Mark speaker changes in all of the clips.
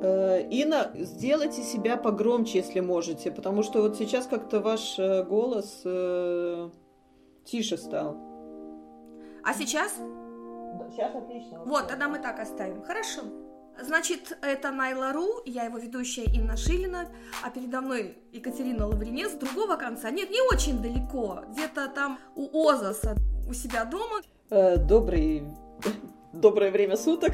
Speaker 1: Э, Инна, сделайте себя погромче, если можете, потому что вот сейчас как-то ваш э, голос э, тише стал.
Speaker 2: А сейчас?
Speaker 1: Сейчас отлично.
Speaker 2: Вот, тогда мы так оставим. Хорошо. Значит, это Найла Ру, я его ведущая Инна Шилина, а передо мной Екатерина Лавринец с другого конца. Нет, не очень далеко, где-то там у Озаса, у себя дома.
Speaker 1: Э, добрый, доброе время суток.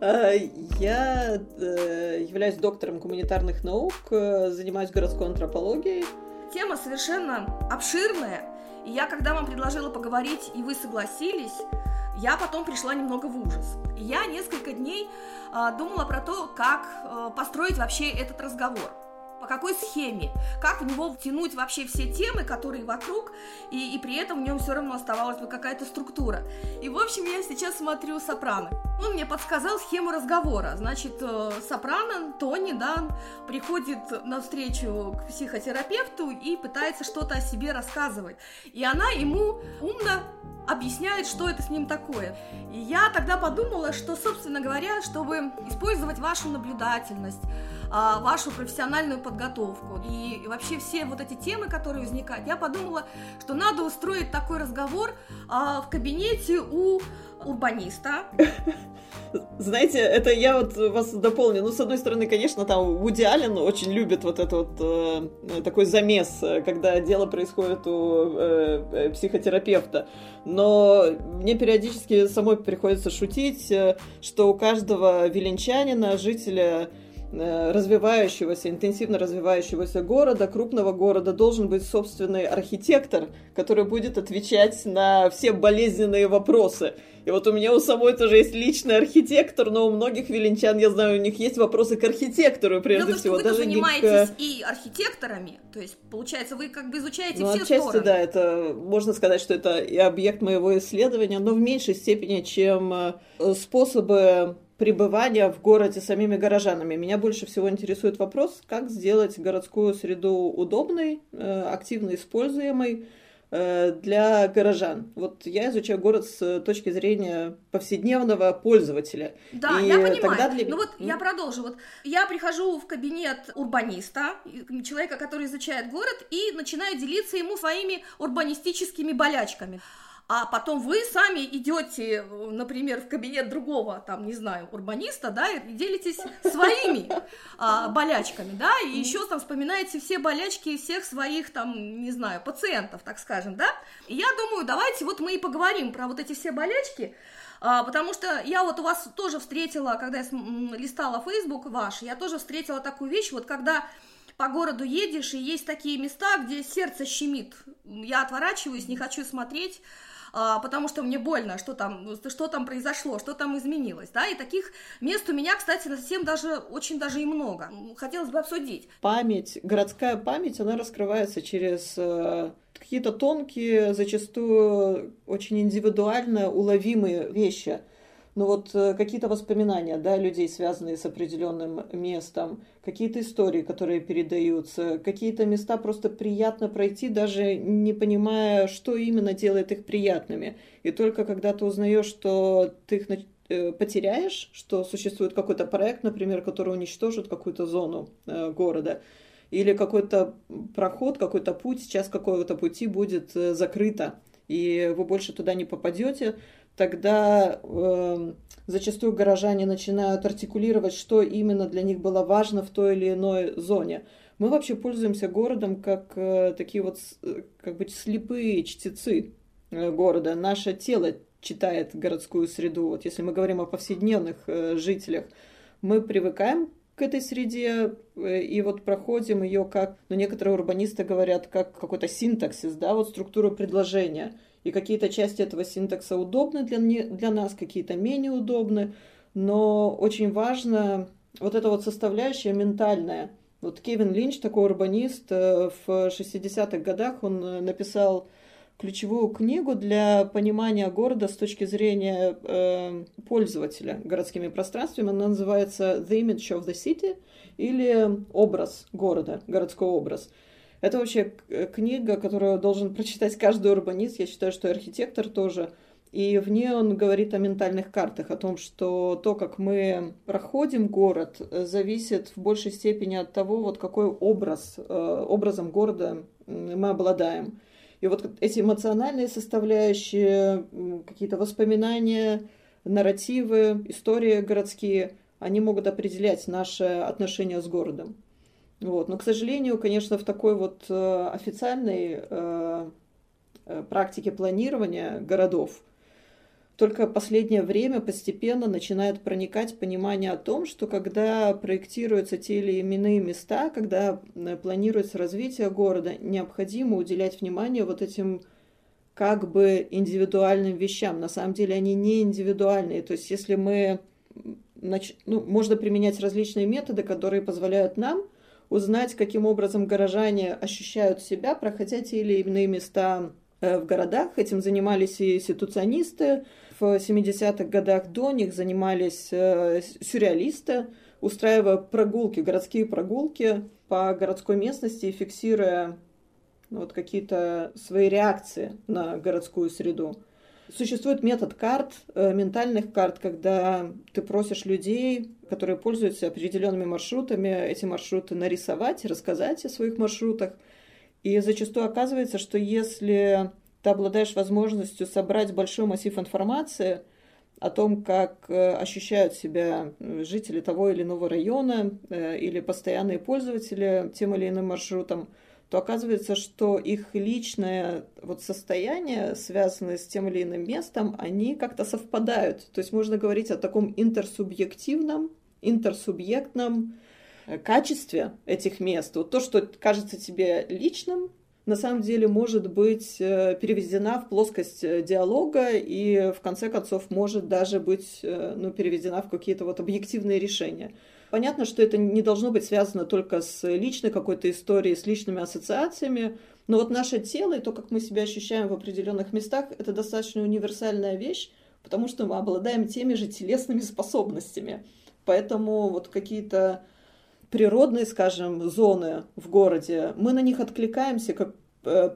Speaker 1: Э, я э, являюсь доктором гуманитарных наук, занимаюсь городской антропологией.
Speaker 2: Тема совершенно обширная, и я, когда вам предложила поговорить, и вы согласились, я потом пришла немного в ужас. Я несколько дней э, думала про то, как э, построить вообще этот разговор по какой схеме, как в него втянуть вообще все темы, которые вокруг, и, и при этом в нем все равно оставалась бы какая-то структура. И, в общем, я сейчас смотрю «Сопрано». Он мне подсказал схему разговора. Значит, э, Сопрано, Тони, да, приходит на встречу к психотерапевту и пытается что-то о себе рассказывать. И она ему умно объясняет, что это с ним такое. И я тогда подумала, что, собственно говоря, чтобы использовать вашу наблюдательность, а, вашу профессиональную подготовку и вообще все вот эти темы, которые возникают, я подумала, что надо устроить такой разговор а, в кабинете у урбаниста.
Speaker 1: Знаете, это я вот вас дополню. Ну, с одной стороны, конечно, там Вуди Аллен очень любит вот этот вот э, такой замес, когда дело происходит у э, э психотерапевта. Но мне периодически самой приходится шутить, э, что у каждого виленчанина, жителя развивающегося, интенсивно развивающегося города, крупного города, должен быть собственный архитектор, который будет отвечать на все болезненные вопросы. И вот у меня у самой тоже есть личный архитектор, но у многих веленчан, я знаю, у них есть вопросы к архитектору прежде
Speaker 2: ну,
Speaker 1: всего.
Speaker 2: Вы
Speaker 1: даже
Speaker 2: занимаетесь к... и архитекторами, то есть, получается, вы как бы изучаете ну,
Speaker 1: все отчасти,
Speaker 2: стороны.
Speaker 1: да, это, можно сказать, что это и объект моего исследования, но в меньшей степени, чем э, способы пребывания в городе самими горожанами. Меня больше всего интересует вопрос, как сделать городскую среду удобной, э, активно используемой э, для горожан. Вот я изучаю город с точки зрения повседневного пользователя.
Speaker 2: Да, и я понимаю. Тогда для... Ну вот я продолжу. Вот я прихожу в кабинет урбаниста, человека, который изучает город, и начинаю делиться ему своими урбанистическими болячками а потом вы сами идете, например, в кабинет другого, там, не знаю, урбаниста, да, и делитесь своими а, болячками, да, и еще там вспоминаете все болячки всех своих, там, не знаю, пациентов, так скажем, да. И я думаю, давайте вот мы и поговорим про вот эти все болячки, а, потому что я вот у вас тоже встретила, когда я листала Facebook ваш, я тоже встретила такую вещь, вот когда по городу едешь, и есть такие места, где сердце щемит. Я отворачиваюсь, не хочу смотреть, а, потому что мне больно, что там, что там произошло, что там изменилось, да, и таких мест у меня, кстати, совсем даже, очень даже и много. Хотелось бы обсудить.
Speaker 1: Память, городская память, она раскрывается через э, какие-то тонкие, зачастую очень индивидуально уловимые вещи – ну вот э, какие-то воспоминания, да, людей, связанные с определенным местом, какие-то истории, которые передаются, какие-то места просто приятно пройти, даже не понимая, что именно делает их приятными. И только когда ты узнаешь, что ты их э, потеряешь, что существует какой-то проект, например, который уничтожит какую-то зону э, города, или какой-то проход, какой-то путь, сейчас какого-то пути будет закрыто, и вы больше туда не попадете, тогда э, зачастую горожане начинают артикулировать, что именно для них было важно в той или иной зоне. Мы вообще пользуемся городом как э, такие вот э, как бы слепые чтецы э, города. Наше тело читает городскую среду. Вот если мы говорим о повседневных э, жителях, мы привыкаем к этой среде э, и вот проходим ее как, ну, некоторые урбанисты говорят, как какой-то синтаксис, да, вот структуру предложения – и какие-то части этого синтакса удобны для, не, для нас, какие-то менее удобны, но очень важно вот эта вот составляющая ментальная. Вот Кевин Линч, такой урбанист, э, в 60-х годах он э, написал ключевую книгу для понимания города с точки зрения э, пользователя городскими пространствами. Она называется The Image of the City или образ города, городской образ. Это вообще книга, которую должен прочитать каждый урбанист. Я считаю, что и архитектор тоже. И в ней он говорит о ментальных картах, о том, что то, как мы проходим город, зависит в большей степени от того, вот какой образ, э, образом города мы обладаем. И вот эти эмоциональные составляющие, какие-то воспоминания, нарративы, истории городские, они могут определять наше отношение с городом. Вот. Но, к сожалению, конечно, в такой вот э, официальной э, э, практике планирования городов только последнее время постепенно начинает проникать понимание о том, что когда проектируются те или иные места, когда планируется развитие города, необходимо уделять внимание вот этим как бы индивидуальным вещам. На самом деле они не индивидуальные. То есть если мы... Ну, можно применять различные методы, которые позволяют нам узнать, каким образом горожане ощущают себя, проходя те или иные места э, в городах. Этим занимались и ситуационисты, в 70-х годах до них занимались э, сюрреалисты, устраивая прогулки, городские прогулки по городской местности, фиксируя ну, вот какие-то свои реакции на городскую среду. Существует метод карт, э, ментальных карт, когда ты просишь людей, которые пользуются определенными маршрутами, эти маршруты нарисовать, рассказать о своих маршрутах. И зачастую оказывается, что если ты обладаешь возможностью собрать большой массив информации о том, как э, ощущают себя э, жители того или иного района или постоянные пользователи тем или иным маршрутом, то оказывается, что их личное вот состояние, связанное с тем или иным местом, они как-то совпадают. То есть можно говорить о таком интерсубъективном, интерсубъектном качестве этих мест. Вот то, что кажется тебе личным, на самом деле может быть э, переведена в плоскость э, диалога и в конце концов может даже быть э, ну, переведена в какие-то вот объективные решения. Понятно, что это не должно быть связано только с личной какой-то историей, с личными ассоциациями, но вот наше тело и то, как мы себя ощущаем в определенных местах, это достаточно универсальная вещь, потому что мы обладаем теми же телесными способностями. Поэтому вот какие-то природные, скажем, зоны в городе, мы на них откликаемся как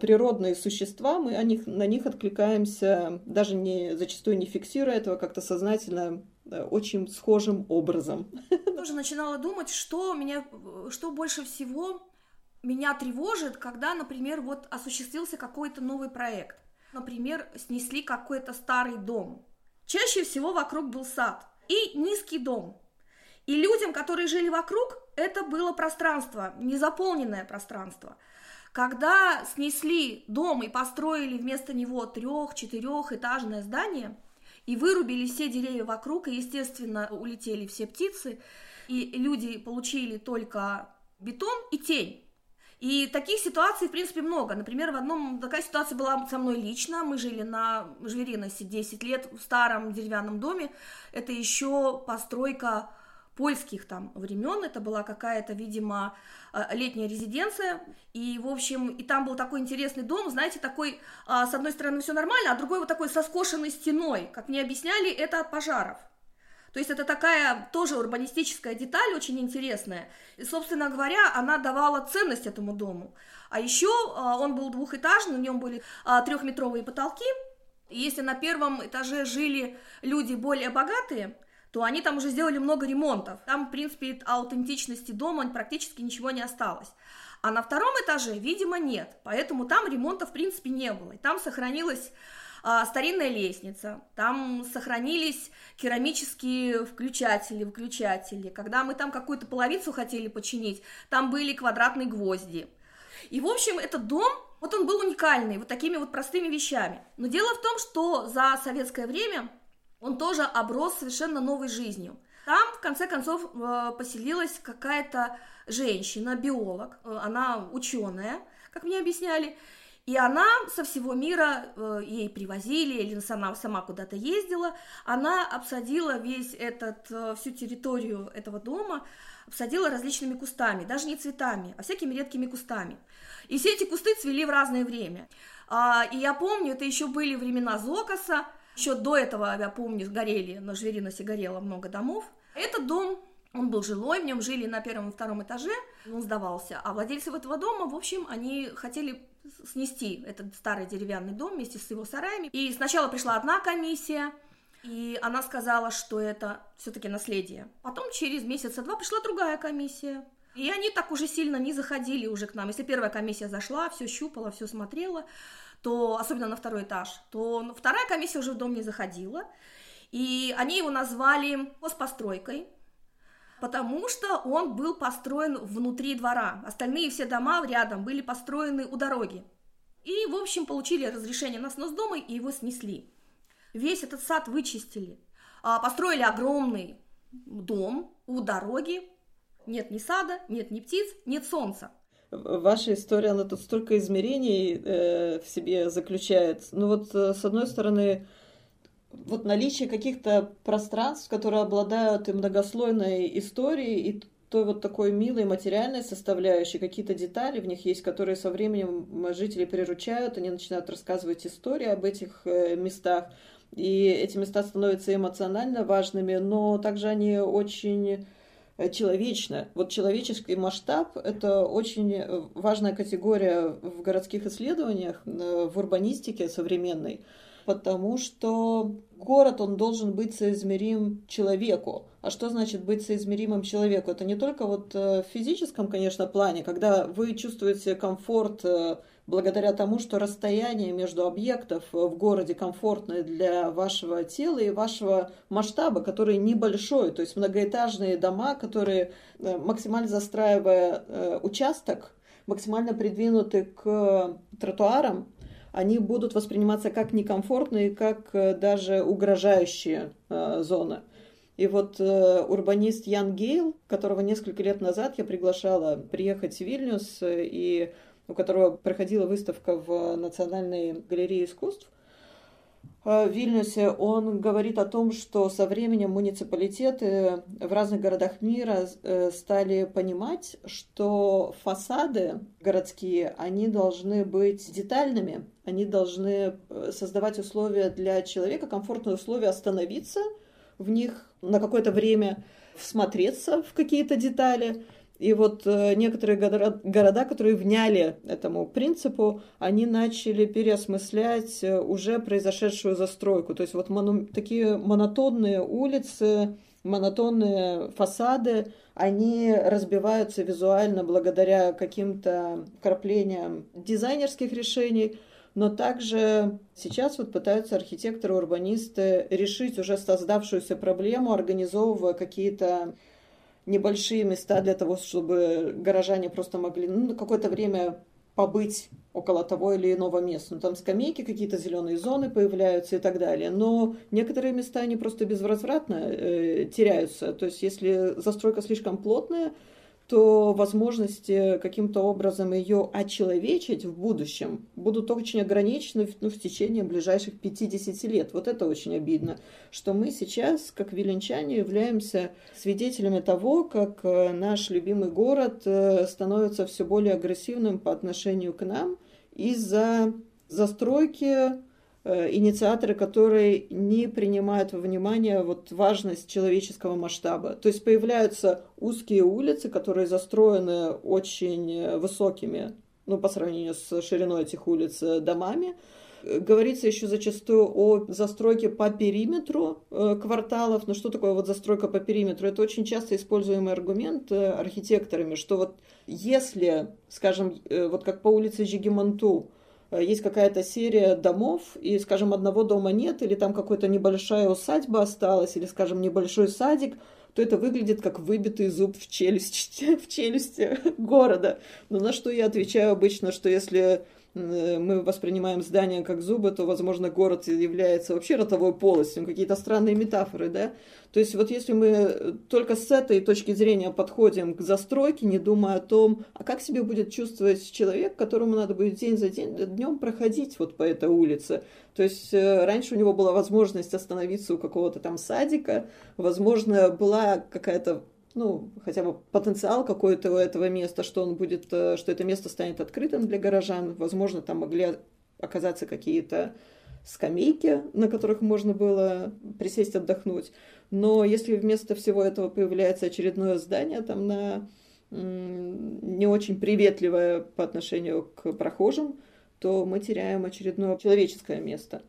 Speaker 1: природные существа, мы о них, на них откликаемся, даже не зачастую не фиксируя этого как-то сознательно, э, очень схожим образом.
Speaker 2: Тоже начинала думать, что меня, что больше всего меня тревожит, когда, например, вот осуществился какой-то новый проект. Например, снесли какой-то старый дом. Чаще всего вокруг был сад и низкий дом. И людям, которые жили вокруг, это было пространство, незаполненное пространство. Когда снесли дом и построили вместо него трех-четырехэтажное здание, и вырубили все деревья вокруг, и, естественно, улетели все птицы, и люди получили только бетон и тень. И таких ситуаций, в принципе, много. Например, в одном такая ситуация была со мной лично. Мы жили на Жвериносе 10 лет в старом деревянном доме. Это еще постройка польских там времен. Это была какая-то, видимо, э, летняя резиденция. И, в общем, и там был такой интересный дом, знаете, такой, а, с одной стороны, все нормально, а другой вот такой со скошенной стеной. Как мне объясняли, это от пожаров. То есть это такая тоже урбанистическая деталь, очень интересная. И, собственно говоря, она давала ценность этому дому. А еще а, он был двухэтажный, на нем были а, трехметровые потолки. И если на первом этаже жили люди более богатые, то они там уже сделали много ремонтов. Там, в принципе, аутентичности дома практически ничего не осталось. А на втором этаже, видимо, нет. Поэтому там ремонта, в принципе, не было. И там сохранилась а, старинная лестница, там сохранились керамические включатели, выключатели. Когда мы там какую-то половицу хотели починить, там были квадратные гвозди. И, в общем, этот дом, вот он был уникальный, вот такими вот простыми вещами. Но дело в том, что за советское время он тоже оброс совершенно новой жизнью. Там, в конце концов, э, поселилась какая-то женщина, биолог, э, она ученая, как мне объясняли, и она со всего мира, э, ей привозили, или сама, сама куда-то ездила, она обсадила весь этот, всю территорию этого дома, обсадила различными кустами, даже не цветами, а всякими редкими кустами. И все эти кусты цвели в разное время. А, и я помню, это еще были времена Зокоса, еще до этого, я помню, горели, на Жвериносе горело много домов. Этот дом, он был жилой, в нем жили на первом и втором этаже, он сдавался. А владельцы этого дома, в общем, они хотели снести этот старый деревянный дом вместе с его сараями. И сначала пришла одна комиссия, и она сказала, что это все-таки наследие. Потом через месяца два пришла другая комиссия. И они так уже сильно не заходили уже к нам. Если первая комиссия зашла, все щупала, все смотрела, то, особенно на второй этаж, то вторая комиссия уже в дом не заходила. И они его назвали хозпостройкой, потому что он был построен внутри двора. Остальные все дома рядом были построены у дороги. И, в общем, получили разрешение на снос дома и его снесли. Весь этот сад вычистили. А, построили огромный дом у дороги. Нет ни сада, нет ни птиц, нет солнца.
Speaker 1: Ваша история, она тут столько измерений э, в себе заключает. Ну вот, э, с одной стороны, вот наличие каких-то пространств, которые обладают и многослойной историей, и той вот такой милой материальной составляющей, какие-то детали в них есть, которые со временем жители приручают, они начинают рассказывать истории об этих э, местах, и эти места становятся эмоционально важными, но также они очень э, человечны. Вот человеческий масштаб – это очень э, важная категория в городских исследованиях, в урбанистике современной – потому что город, он должен быть соизмерим человеку. А что значит быть соизмеримым человеку? Это не только вот э, в физическом, конечно, плане, когда вы чувствуете комфорт э, благодаря тому, что расстояние между объектов в городе комфортное для вашего тела и вашего масштаба, который небольшой, то есть многоэтажные дома, которые э, максимально застраивая участок, максимально придвинуты к тротуарам, они будут восприниматься как некомфортные, как э, даже угрожающие э, зоны. И вот э, урбанист Ян Гейл, которого несколько лет назад я приглашала приехать в Вильнюс, э, и у которого проходила выставка в Национальной галерее искусств, Э, в Вильнюсе, он говорит о том, что со временем муниципалитеты в разных городах мира э, стали понимать, что фасады городские, они должны быть детальными, они должны э, создавать условия для человека, комфортные условия остановиться в них на какое-то время, всмотреться в какие-то детали, и вот э, некоторые города, которые вняли этому принципу, они начали переосмыслять э, уже произошедшую застройку. То есть вот мону, такие монотонные улицы, монотонные фасады, они разбиваются визуально благодаря каким-то вкраплениям дизайнерских решений, но также сейчас вот пытаются архитекторы, урбанисты решить уже создавшуюся проблему, организовывая какие-то небольшие места для того, чтобы горожане просто могли ну, какое-то время побыть около того или иного места. Ну, там скамейки, какие-то зеленые зоны появляются и так далее. Но некоторые места, они просто безвозвратно э, теряются. То есть, если застройка слишком плотная, то возможности каким-то образом ее очеловечить в будущем будут очень ограничены ну, в течение ближайших 50 лет. Вот это очень обидно, что мы сейчас, как виленчане, являемся свидетелями того, как э, наш любимый город э, становится все более агрессивным по отношению к нам из-за застройки инициаторы, которые не принимают во внимание вот важность человеческого масштаба. То есть появляются узкие улицы, которые застроены очень высокими, ну, по сравнению с шириной этих улиц, э, домами. Говорится еще зачастую о застройке по периметру э, кварталов. Но что такое вот застройка по периметру? Это очень часто используемый аргумент архитекторами, что вот если, скажем, вот как по улице Жигимонту, Э, есть какая-то серия домов, и, скажем, одного дома нет, или там какая-то небольшая усадьба осталась, или, скажем, небольшой садик, то это выглядит как выбитый зуб в челюсти, в челюсти города. Но на что я отвечаю обычно, что если Э, мы воспринимаем здание как зубы, то, возможно, город является вообще ротовой полостью, какие-то странные метафоры, да? То есть вот если мы только с этой точки зрения подходим к застройке, не думая о том, а как себя будет чувствовать человек, которому надо будет день за день, днем проходить вот по этой улице. То есть э, раньше у него была возможность остановиться у какого-то там садика, возможно, была какая-то ну, хотя бы потенциал какой-то у этого места, что он будет, э, что это место станет открытым для горожан. Возможно, там могли оказаться какие-то скамейки, на которых можно было присесть отдохнуть. Но если вместо всего этого появляется очередное здание там на не очень приветливое по отношению к прохожим, то мы теряем очередное человеческое место.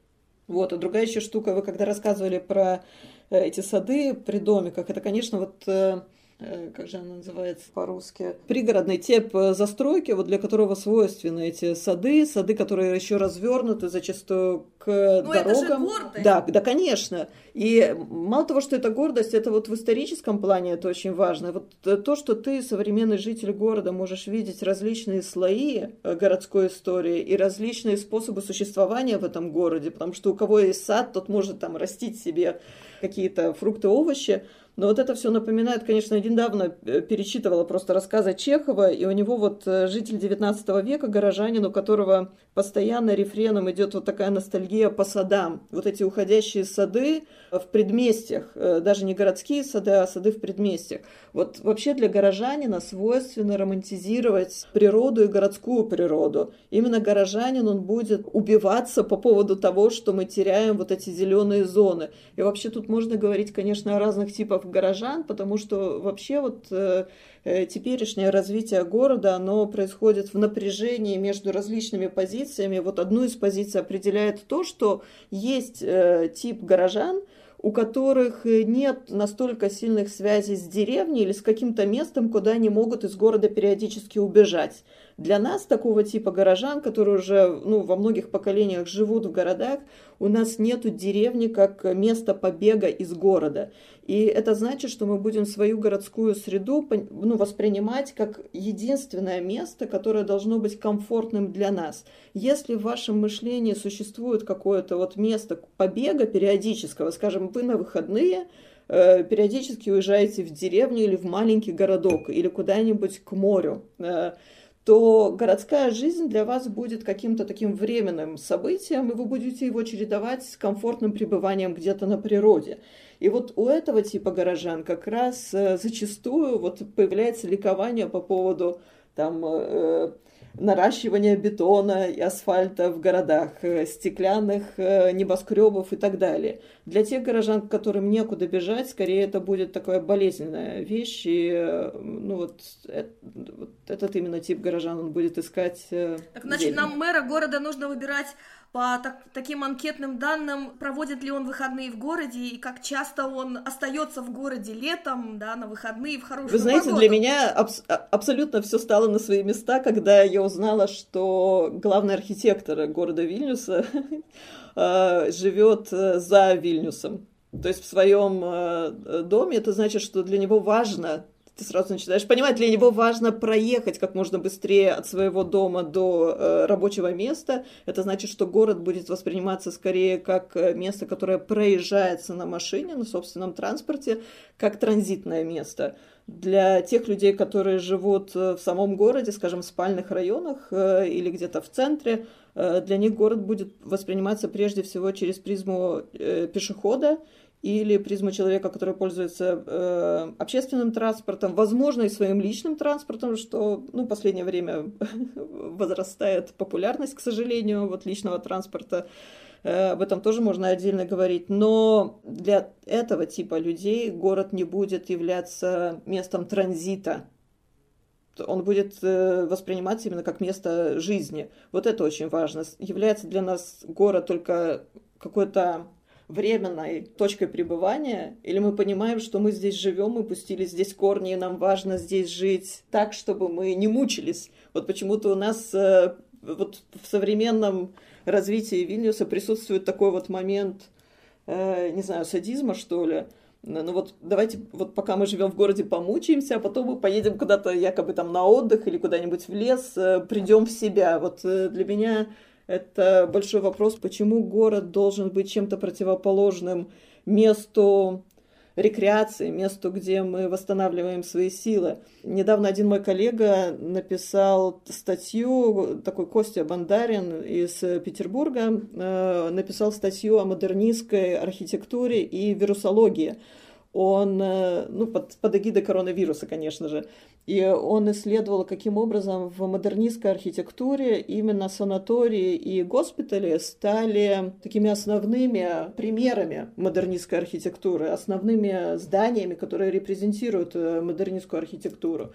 Speaker 1: Вот, а другая еще штука, вы когда рассказывали про эти сады при домиках, это, конечно, вот э, Э, как же она называется по-русски, пригородный тип э, застройки, вот для которого свойственны эти сады, сады, которые еще развернуты зачастую к
Speaker 2: ну,
Speaker 1: дорогам.
Speaker 2: Это же гордость.
Speaker 1: Да, да, конечно. И мало того, что это гордость, это вот в историческом плане это очень важно. Вот э, то, что ты, современный житель города, можешь видеть различные слои городской истории и различные способы существования в этом городе, потому что у кого есть сад, тот может там растить себе какие-то фрукты, овощи, но вот это все напоминает, конечно, недавно э, перечитывала просто рассказы Чехова, и у него вот э, житель 19 века, горожанин, у которого постоянно рефреном идет вот такая ностальгия по садам. Вот эти уходящие сады в предместьях, э, даже не городские сады, а сады в предместьях. Вот вообще для горожанина свойственно романтизировать природу и городскую природу. Именно горожанин, он будет убиваться по поводу того, что мы теряем вот эти зеленые зоны. И вообще тут можно говорить, конечно, о разных типах горожан, потому что вообще вот э, э, теперешнее развитие города, оно происходит в напряжении между различными позициями. Вот одну из позиций определяет то, что есть э, тип горожан, у которых нет настолько сильных связей с деревней или с каким-то местом, куда они могут из города периодически убежать. Для нас, такого типа горожан, которые уже ну, во многих поколениях живут в городах, у нас нет деревни как место побега из города. И это значит, что мы будем свою городскую среду ну, воспринимать как единственное место, которое должно быть комфортным для нас. Если в вашем мышлении существует какое-то вот место побега периодического, скажем, вы на выходные э, периодически уезжаете в деревню или в маленький городок или куда-нибудь к морю, э, то городская жизнь для вас будет каким-то таким временным событием, и вы будете его чередовать с комфортным пребыванием где-то на природе. И вот у этого типа горожан как раз э, зачастую вот появляется ликование по поводу там э, наращивания бетона и асфальта в городах, э, стеклянных э, небоскребов и так далее. Для тех горожан, которым некуда бежать, скорее это будет такая болезненная вещь, и ну вот, это, вот этот именно тип горожан он будет искать.
Speaker 2: Так значит, нам мэра города нужно выбирать по так, таким анкетным данным, проводит ли он выходные в городе и как часто он остается в городе летом, да, на выходные в хорошую
Speaker 1: Вы знаете,
Speaker 2: погоду.
Speaker 1: для меня абс- а, абсолютно все стало на свои места, когда я узнала, что главный архитектор города Вильнюса а, живет э, за Вильнюсом. То есть в своем э, доме это значит, что для него важно ты сразу начинаешь понимать, для него важно проехать как можно быстрее от своего дома до э, рабочего места. Это значит, что город будет восприниматься скорее как э, место, которое проезжается на машине, на собственном транспорте, как транзитное место. Для тех людей, которые живут э, в самом городе, скажем, в спальных районах э, или где-то в центре, э, для них город будет восприниматься прежде всего через призму э, пешехода или призму человека, который пользуется э, общественным транспортом, возможно, и своим личным транспортом, что ну, в последнее время возрастает популярность, к сожалению, вот личного транспорта. Э, об этом тоже можно отдельно говорить. Но для этого типа людей город не будет являться местом транзита. Он будет э, восприниматься именно как место жизни. Вот это очень важно. Является для нас город только какой-то временной точкой пребывания, или мы понимаем, что мы здесь живем, мы пустили здесь корни, и нам важно здесь жить так, чтобы мы не мучились. Вот почему-то у нас э, вот в современном развитии Вильнюса присутствует такой вот момент, э, не знаю, садизма, что ли, ну вот давайте вот пока мы живем в городе помучаемся, а потом мы поедем куда-то якобы там на отдых или куда-нибудь в лес, э, придем в себя. Вот для меня это большой вопрос, почему город должен быть чем-то противоположным месту рекреации, месту, где мы восстанавливаем свои силы. Недавно один мой коллега написал статью, такой Костя Бандарин из Петербурга, э, написал статью о модернистской архитектуре и вирусологии. Он, э, ну, под, под эгидой коронавируса, конечно же, и он исследовал, каким образом в модернистской архитектуре именно санатории и госпитали стали такими основными примерами модернистской архитектуры, основными зданиями, которые репрезентируют э, модернистскую архитектуру.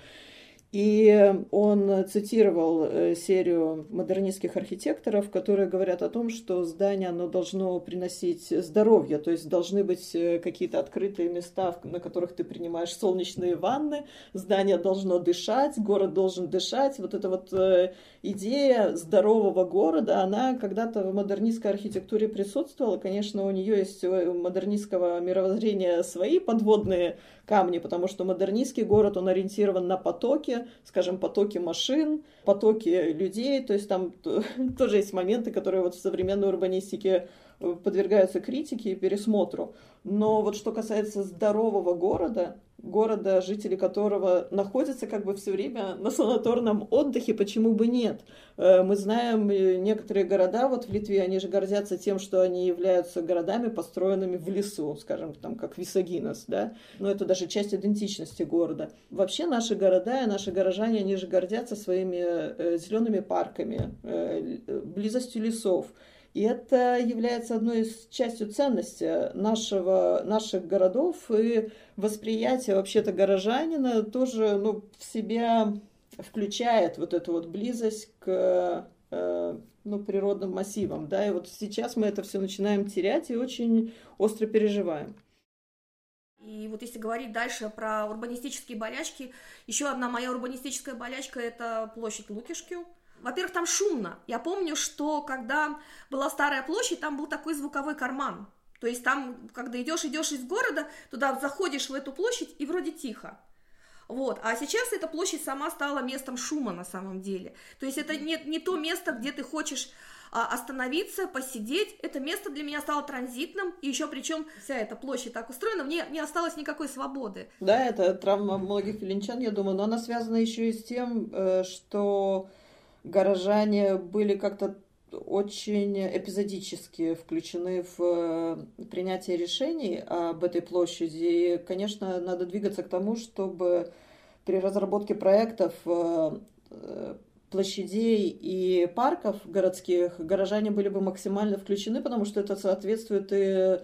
Speaker 1: И он цитировал э, серию модернистских архитекторов, которые говорят о том, что здание оно должно приносить здоровье, то есть должны быть э, какие-то открытые места, на которых ты принимаешь солнечные ванны, здание должно дышать, город должен дышать. Вот эта вот э, идея здорового города, она когда-то в модернистской архитектуре присутствовала. Конечно, у нее есть у модернистского мировоззрения свои подводные камни, потому что модернистский город, он ориентирован на потоки, скажем, потоки машин, потоки людей, то есть там тоже есть моменты, которые вот в современной урбанистике подвергаются критике и пересмотру. Но вот что касается здорового города, города, жители которого находятся как бы все время на санаторном отдыхе, почему бы нет? Э, мы знаем э, некоторые города, вот в Литве, они же гордятся тем, что они являются городами, построенными в лесу, скажем, там, как Висагинос, да? Но это даже часть идентичности города. Вообще наши города и наши горожане, они же гордятся своими э, зелеными парками, близостью лесов. И это является одной из частью ценности нашего, наших городов и восприятие вообще-то горожанина тоже ну, в себя включает вот эту вот близость к э, ну, природным массивам. Да? И вот сейчас мы это все начинаем терять и очень остро переживаем.
Speaker 2: И вот если говорить дальше про урбанистические болячки, еще одна моя урбанистическая болячка – это площадь Лукишки, во-первых, там шумно. Я помню, что когда была старая площадь, там был такой звуковой карман. То есть там, когда идешь, идешь из города, туда заходишь в эту площадь и вроде тихо. Вот. А сейчас эта площадь сама стала местом шума на самом деле. То есть это не, не то место, где ты хочешь а, остановиться, посидеть. Это место для меня стало транзитным, и еще причем вся эта площадь так устроена, мне не осталось никакой свободы.
Speaker 1: Да, это травма многих филинчан, я думаю, но она связана еще и с тем, э, что горожане были как-то очень эпизодически включены в э, принятие решений об этой площади. И, конечно, надо двигаться к тому, чтобы при разработке проектов э, э, площадей и парков городских горожане были бы максимально включены, потому что это соответствует и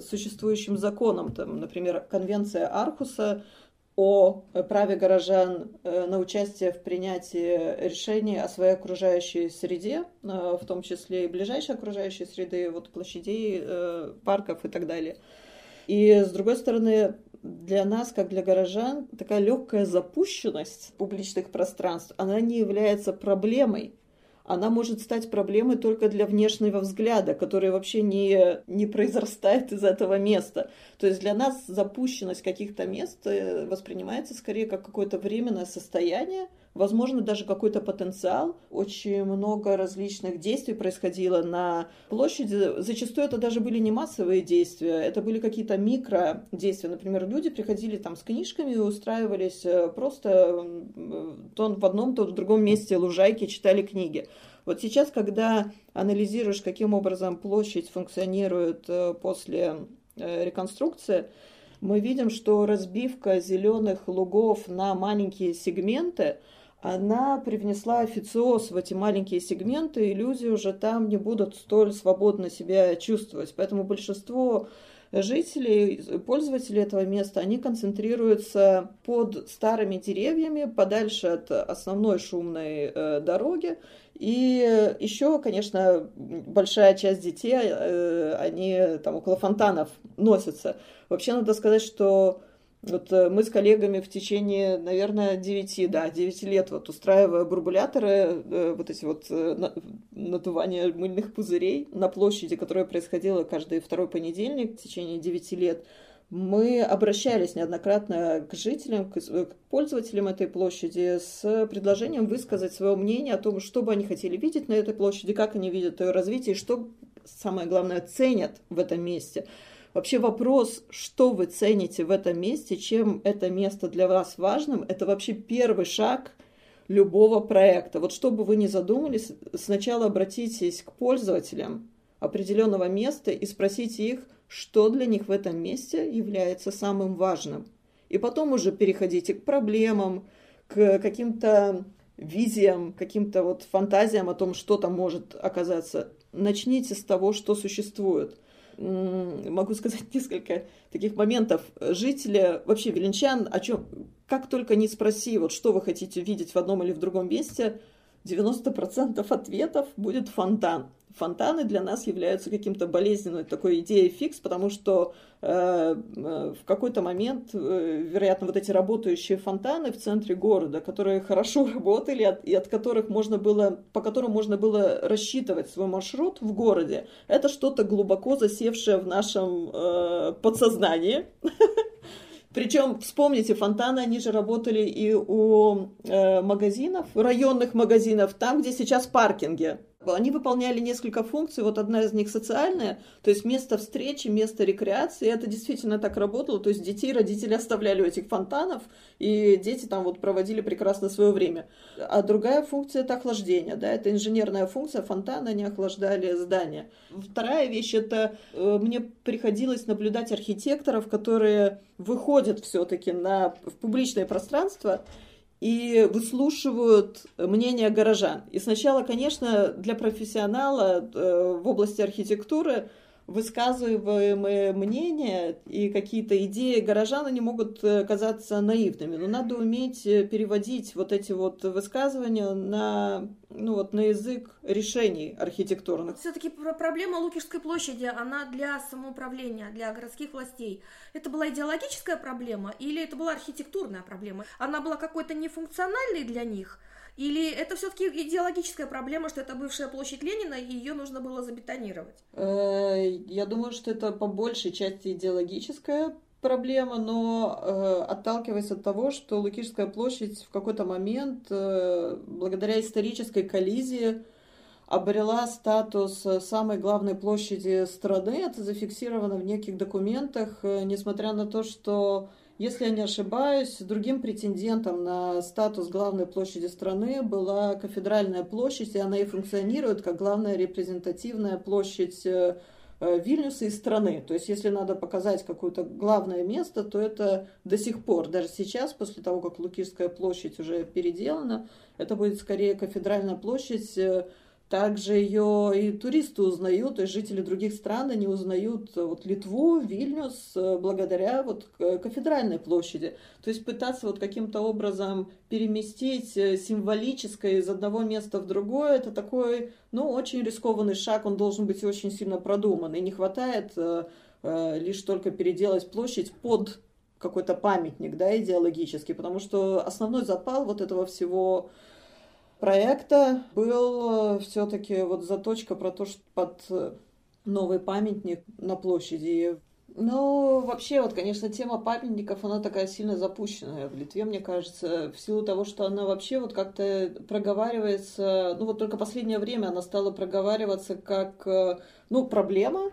Speaker 1: существующим законам. Там, например, конвенция Архуса о праве горожан э, на участие в принятии решений о своей окружающей среде, э, в том числе и ближайшей окружающей среды, вот площадей, э, парков и так далее. И с другой стороны, для нас, как для горожан, такая легкая запущенность публичных пространств, она не является проблемой она может стать проблемой только для внешнего взгляда, который вообще не, не произрастает из этого места. То есть для нас запущенность каких-то мест э, воспринимается скорее как какое-то временное состояние, возможно, даже какой-то потенциал. Очень много различных действий происходило на площади. Зачастую это даже были не массовые действия, это были какие-то микродействия. Например, люди приходили там с книжками и устраивались э, просто то в одном, то в другом месте лужайки, читали книги. Вот сейчас, когда анализируешь, каким образом площадь функционирует э, после э, реконструкции, мы видим, что разбивка зеленых лугов на маленькие сегменты – она привнесла официоз в эти маленькие сегменты, и люди уже там не будут столь свободно себя чувствовать. Поэтому большинство жителей, пользователей этого места, они концентрируются под старыми деревьями, подальше от основной шумной э, дороги. И еще, конечно, большая часть детей, э, они там около фонтанов носятся. Вообще надо сказать, что вот э, мы с коллегами в течение, наверное, 9, да, 9 лет вот устраивая бурбуляторы, э, вот эти вот э, надувания мыльных пузырей на площади, которое происходило каждый второй понедельник в течение 9 лет, мы обращались неоднократно к жителям, к пользователям этой площади с предложением высказать свое мнение о том, что бы они хотели видеть на этой площади, как они видят ее развитие, и что, самое главное, ценят в этом месте. Вообще вопрос, что вы цените в этом месте, чем это место для вас важным, это вообще первый шаг любого проекта. Вот чтобы вы не задумались, сначала обратитесь к пользователям определенного места и спросите их, что для них в этом месте является самым важным. И потом уже переходите к проблемам, к каким-то визиям, каким-то вот фантазиям о том, что там может оказаться. Начните с того, что существует – могу сказать несколько таких моментов. Жители, вообще веленчан, о чем, как только не спроси, вот что вы хотите видеть в одном или в другом месте, 90% ответов будет фонтан фонтаны для нас являются каким-то болезненной такой идеей фикс, потому что э, э, в какой-то момент, э, вероятно, вот эти работающие фонтаны в центре города, которые хорошо работали от, и от которых можно было, по которым можно было рассчитывать свой маршрут в городе, это что-то глубоко засевшее в нашем э, подсознании. Причем, вспомните, фонтаны, они же работали и у э, магазинов, районных магазинов, там, где сейчас паркинги. Они выполняли несколько функций, вот одна из них социальная, то есть место встречи, место рекреации, это действительно так работало, то есть детей родители оставляли у этих фонтанов, и дети там вот проводили прекрасно свое время. А другая функция – это охлаждение, да, это инженерная функция, фонтаны, они охлаждали здание. Вторая вещь – это э, мне приходилось наблюдать архитекторов, которые выходят все-таки на, в публичное пространство и выслушивают мнение горожан. И сначала, конечно, для профессионала э, в области архитектуры высказываемые мнения и какие-то идеи горожан, они могут э, казаться наивными. Но надо уметь э, переводить вот эти вот высказывания на, ну вот, на язык решений архитектурных.
Speaker 2: Все-таки проблема Лукишской площади, она для самоуправления, для городских властей. Это была идеологическая проблема или это была архитектурная проблема? Она была какой-то нефункциональной для них – или это все-таки идеологическая проблема, что это бывшая площадь Ленина, и ее нужно было забетонировать?
Speaker 1: Э, я думаю, что это по большей части идеологическая проблема, но э, отталкиваясь от того, что Лукишская площадь в какой-то момент, э, благодаря исторической коллизии, обрела статус самой главной площади страны. Это зафиксировано в неких документах, несмотря на то, что если я не ошибаюсь, другим претендентом на статус главной площади страны была кафедральная площадь, и она и функционирует как главная репрезентативная площадь э, э, Вильнюса и страны. То есть, если надо показать какое-то главное место, то это до сих пор, даже сейчас, после того, как Лукишская площадь уже переделана, это будет скорее кафедральная площадь э, также ее и туристы узнают, и жители других стран, они узнают э, вот Литву, Вильнюс, э, благодаря вот кафедральной площади. То есть пытаться вот каким-то образом переместить э, символическое из одного места в другое, это такой, ну, очень рискованный шаг, он должен быть очень сильно продуман. И не хватает лишь только переделать площадь под какой-то памятник, да, идеологический, потому что основной запал вот этого всего проекта был э, все-таки вот заточка про то, что под э, новый памятник на площади. Ну, вообще, вот, конечно, тема памятников, она такая сильно запущенная в Литве, мне кажется, в силу того, что она вообще вот как-то проговаривается, ну вот только последнее время она стала проговариваться как, э, ну, проблема,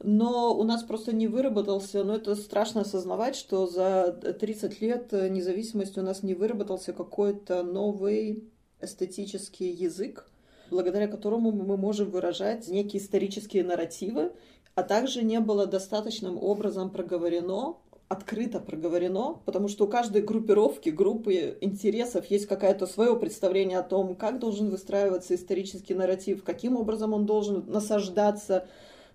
Speaker 1: но у нас просто не выработался, ну это страшно осознавать, что за 30 лет независимости у нас не выработался какой-то новый эстетический язык, благодаря которому мы можем выражать некие исторические нарративы, а также не было достаточным образом проговорено, открыто проговорено, потому что у каждой группировки, группы интересов есть какое-то свое представление о том, как должен выстраиваться исторический нарратив, каким образом он должен насаждаться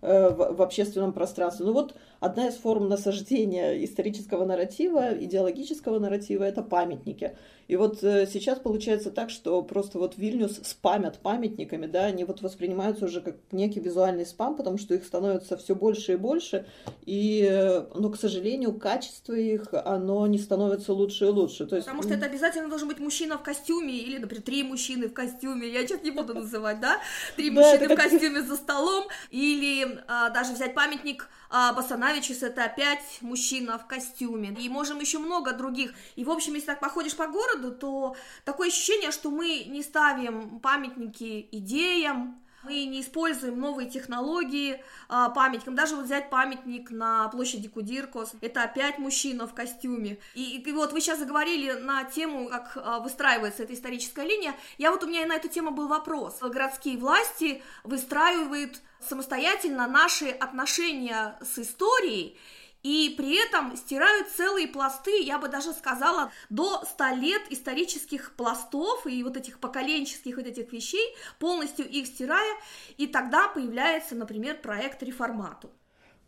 Speaker 1: в, в общественном пространстве. Ну вот одна из форм насаждения исторического нарратива, идеологического нарратива – это памятники. И вот э, сейчас получается так, что просто вот Вильнюс спамят памятниками, да, они вот воспринимаются уже как некий визуальный спам, потому что их становится все больше и больше, и, э, но, к сожалению, качество их, оно не становится лучше и лучше.
Speaker 2: То есть... Потому что это обязательно должен быть мужчина в костюме, или, например, три мужчины в костюме, я что-то не буду называть, да, три мужчины в костюме за столом, или а, даже взять памятник а Басанавичус это опять мужчина в костюме. И можем еще много других. И, в общем, если так походишь по городу, то такое ощущение, что мы не ставим памятники идеям, мы не используем новые технологии а, памятникам. Даже вот взять памятник на площади Кудиркос, это опять мужчина в костюме. И, и вот вы сейчас заговорили на тему, как а, выстраивается эта историческая линия. Я вот у меня и на эту тему был вопрос. Городские власти выстраивают самостоятельно наши отношения с историей, и при этом стирают целые пласты, я бы даже сказала, до 100 лет исторических пластов и вот этих поколенческих вот этих вещей, полностью их стирая, и тогда появляется, например, проект «Реформату».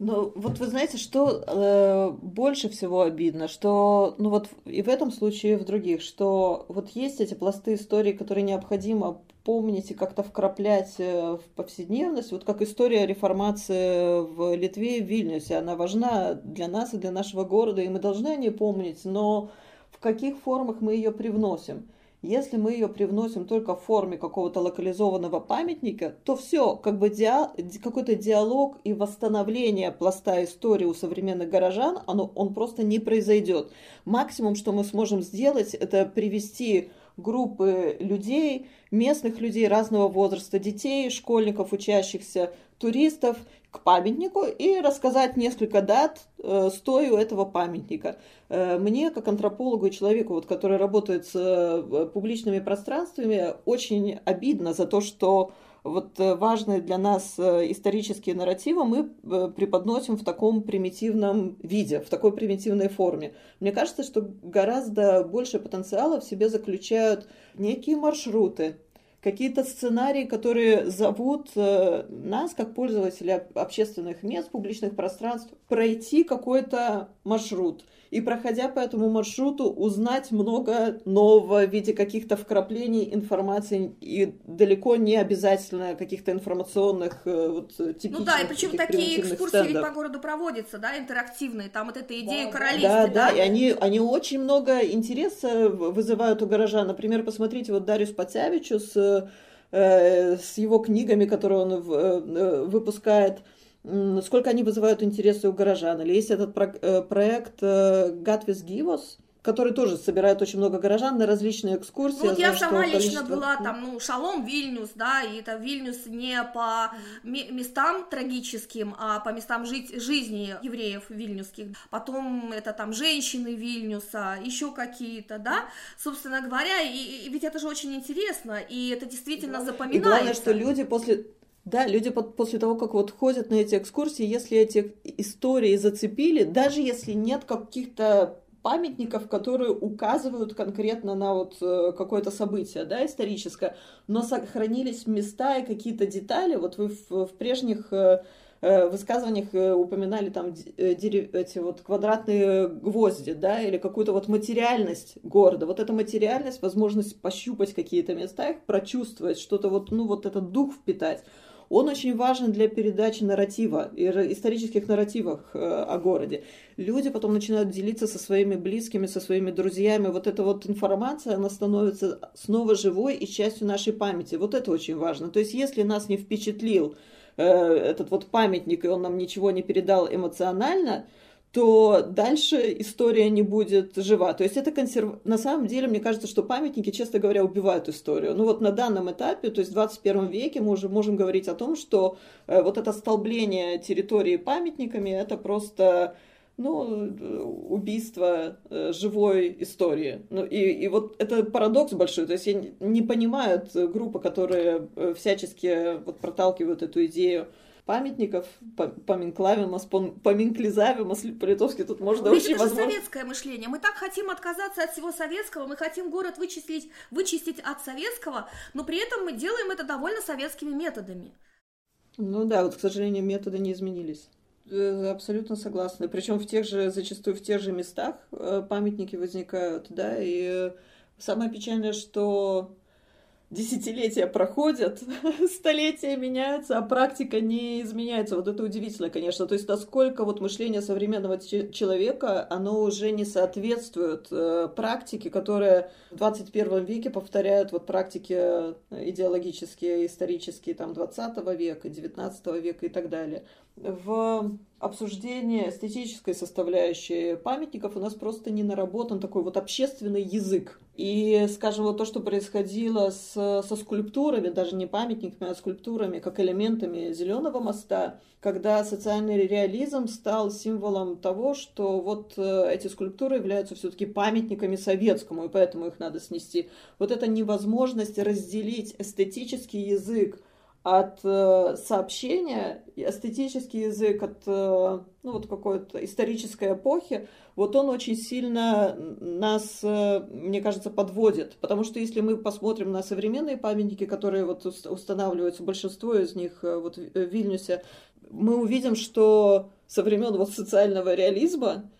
Speaker 1: Ну, вот вы знаете, что э, больше всего обидно, что, ну вот и в этом случае, и в других, что вот есть эти пласты истории, которые необходимо помнить и как-то вкраплять э, в повседневность, вот как история реформации в Литве и в Вильнюсе, она важна для нас и для нашего города, и мы должны о ней помнить, но в каких формах мы ее привносим – если мы ее привносим только в форме какого-то локализованного памятника, то все, как бы диа, какой-то диалог и восстановление пласта истории у современных горожан, оно, он просто не произойдет. Максимум, что мы сможем сделать, это привести группы людей, местных людей разного возраста, детей, школьников, учащихся, туристов к памятнику и рассказать несколько дат э, стою этого памятника. Э, мне, как антропологу и человеку, вот, который работает с э, публичными пространствами, очень обидно за то, что вот э, важные для нас э, исторические нарративы мы э, преподносим в таком примитивном виде, в такой примитивной форме. Мне кажется, что гораздо больше потенциала в себе заключают некие маршруты, какие-то сценарии, которые зовут нас, как пользователя общественных мест, публичных пространств, пройти какой-то маршрут. И проходя по этому маршруту, узнать много нового в виде каких-то вкраплений информации и далеко не обязательно каких-то информационных э, вот, типичных
Speaker 2: Ну да, и причем такие экскурсии ведь по городу проводятся, да, интерактивные, там вот эта идея да, королевства.
Speaker 1: Да, да, да, и они, они очень много интереса вызывают у горожан. Например, посмотрите, вот Дариус Пацявичу с Э, с его книгами, которые он э, выпускает, сколько они вызывают интересы у горожан. Или есть этот э, проект Gatvis Givos, который тоже собирает очень много горожан на различные экскурсии.
Speaker 2: Ну, вот я, я сама лично была там, ну, Шалом, Вильнюс, да, и это Вильнюс не по местам трагическим, а по местам жить, жизни евреев вильнюсских. Потом это там женщины Вильнюса, еще какие-то, да, собственно говоря, и, и ведь это же очень интересно, и это действительно да. запоминается. И
Speaker 1: главное, что люди после да, люди после того, как вот ходят на эти экскурсии, если эти истории зацепили, даже если нет каких-то памятников, которые указывают конкретно на вот э, какое-то событие, да, историческое, но сохранились места и какие-то детали. Вот вы в, в прежних э, э, высказываниях упоминали там эти вот квадратные гвозди, да, или какую-то вот материальность города. Вот эта материальность, возможность пощупать какие-то места, их прочувствовать, что-то вот, ну, вот этот дух впитать он очень важен для передачи нарратива, исторических нарративов э, о городе. Люди потом начинают делиться со своими близкими, со своими друзьями. Вот эта вот информация, она становится снова живой и частью нашей памяти. Вот это очень важно. То есть, если нас не впечатлил э, этот вот памятник, и он нам ничего не передал эмоционально, то дальше история не будет жива. То есть это консерв... На самом деле, мне кажется, что памятники, честно говоря, убивают историю. Ну вот на данном этапе, то есть в 21 веке мы уже можем говорить о том, что э, вот это столбление территории памятниками, это просто ну, убийство э, живой истории. Ну, и, и вот это парадокс большой. То есть я не понимают группы, которые э, всячески вот проталкивают эту идею памятников, поминклавимас, поминклизавимас, по-литовски тут можно
Speaker 2: Видишь, очень это возможно... советское мышление. Мы так хотим отказаться от всего советского, мы хотим город вычислить, вычистить от советского, но при этом мы делаем это довольно советскими методами.
Speaker 1: Ну да, вот, к сожалению, методы не изменились. Э, абсолютно согласна. Причем в тех же, зачастую в тех же местах э, памятники возникают, да, и самое печальное, что десятилетия проходят, столетия меняются, а практика не изменяется. Вот это удивительно, конечно. То есть насколько вот мышление современного человека, оно уже не соответствует э, практике, которая в 21 веке повторяют вот практики э, идеологические, исторические там 20 века, 19 века и так далее. В обсуждении эстетической составляющей памятников у нас просто не наработан такой вот общественный язык. И, скажем, вот то, что происходило с, со скульптурами, даже не памятниками, а скульптурами, как элементами зеленого моста, когда социальный реализм стал символом того, что вот э, эти скульптуры являются все-таки памятниками советскому, и поэтому их надо снести. Вот эта невозможность разделить эстетический язык от э, сообщения, эстетический язык от э, ну, вот какой-то исторической эпохи, вот он очень сильно нас, э, мне кажется, подводит. Потому что если мы посмотрим на современные памятники, которые вот устанавливаются, большинство из них вот в Вильнюсе, мы увидим, что со времен вот социального реализма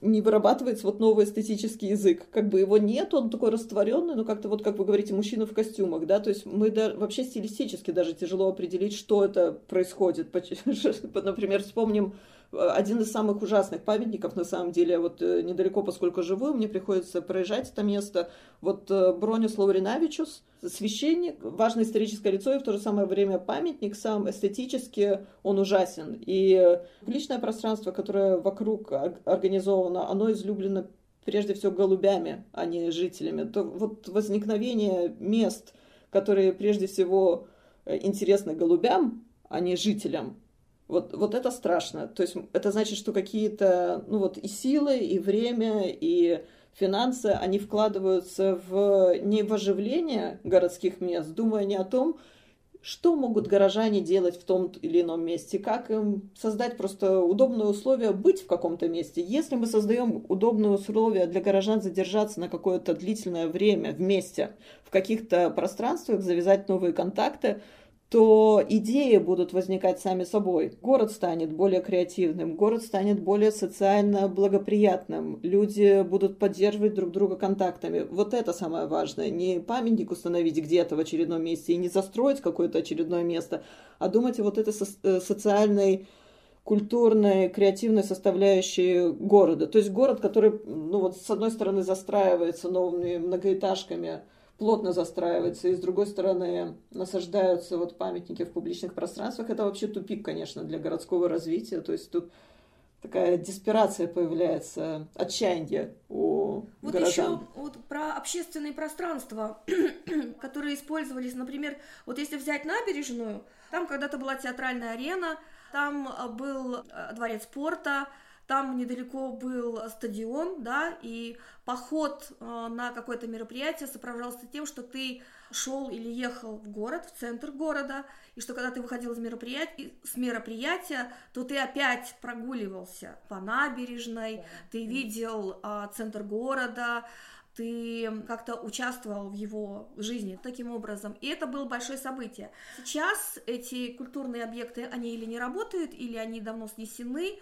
Speaker 1: не вырабатывается вот новый эстетический язык. Как бы его нет, он такой растворенный, но как-то вот, как вы говорите, мужчина в костюмах, да, то есть мы да, вообще стилистически даже тяжело определить, что это происходит. Например, вспомним один из самых ужасных памятников, на самом деле, вот э, недалеко, поскольку живу, мне приходится проезжать это место. Вот э, Бронис Лауринавичус, священник, важное историческое лицо и в то же самое время памятник сам эстетически он ужасен. И личное пространство, которое вокруг организовано, оно излюблено прежде всего голубями, а не жителями. То вот возникновение мест, которые прежде всего э, интересны голубям, а не жителям, вот, вот это страшно. То есть это значит, что какие-то, ну вот и силы, и время, и финансы, они вкладываются в, не в оживление городских мест, думая не о том, что могут горожане делать в том или ином месте, как им создать просто удобные условия быть в каком-то месте. Если мы создаем удобные условия для горожан задержаться на какое-то длительное время вместе в каких-то пространствах, завязать новые контакты, то идеи будут возникать сами собой. Город станет более креативным, город станет более социально благоприятным, люди будут поддерживать друг друга контактами. Вот это самое важное. Не памятник установить где-то в очередном месте и не застроить какое-то очередное место, а думать о вот этой со- э, социальной культурной, креативной составляющей города. То есть город, который, ну вот, с одной стороны, застраивается новыми многоэтажками, плотно застраивается, и с другой стороны насаждаются вот памятники в публичных пространствах. Это вообще тупик, конечно, для городского развития. То есть тут такая деспирация появляется, отчаяние у
Speaker 2: вот
Speaker 1: горожан.
Speaker 2: еще вот про общественные пространства, которые использовались, например, вот если взять набережную, там когда-то была театральная арена, там а, был а, дворец спорта, там недалеко был стадион, да, и поход э, на какое-то мероприятие сопровождался тем, что ты шел или ехал в город, в центр города, и что когда ты выходил из мероприятия, с мероприятия, то ты опять прогуливался по набережной, ты видел э, центр города, ты как-то участвовал в его жизни таким образом. И это было большое событие. Сейчас эти культурные объекты, они или не работают, или они давно снесены,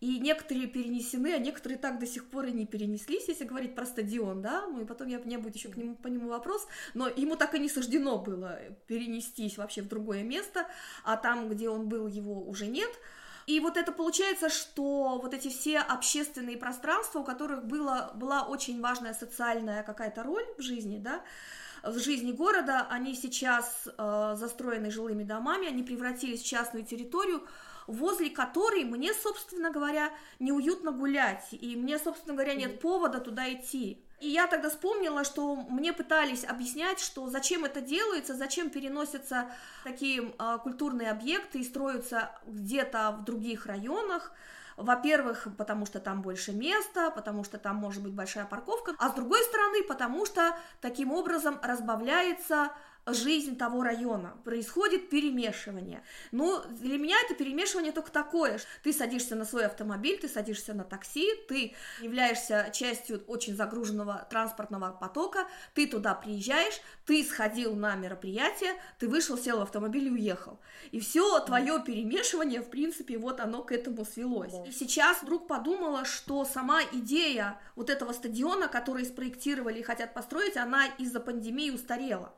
Speaker 2: и некоторые перенесены, а некоторые так до сих пор и не перенеслись, если говорить про стадион, да, ну и потом я, у меня будет еще к нему, по нему вопрос, но ему так и не суждено было перенестись вообще в другое место, а там, где он был, его уже нет, и вот это получается, что вот эти все общественные пространства, у которых было, была очень важная социальная какая-то роль в жизни, да, в жизни города, они сейчас э, застроены жилыми домами, они превратились в частную территорию, возле которой мне, собственно говоря, неуютно гулять, и мне, собственно говоря, нет повода туда идти. И я тогда вспомнила, что мне пытались объяснять, что зачем это делается, зачем переносятся такие э, культурные объекты и строятся где-то в других районах. Во-первых, потому что там больше места, потому что там может быть большая парковка, а с другой стороны, потому что таким образом разбавляется жизнь того района, происходит перемешивание. Но для меня это перемешивание только такое. Ты садишься на свой автомобиль, ты садишься на такси, ты являешься частью очень загруженного транспортного потока, ты туда приезжаешь, ты сходил на мероприятие, ты вышел, сел в автомобиль и уехал. И все твое перемешивание, в принципе, вот оно к этому свелось. И сейчас вдруг подумала, что сама идея вот этого стадиона, который спроектировали и хотят построить, она из-за пандемии устарела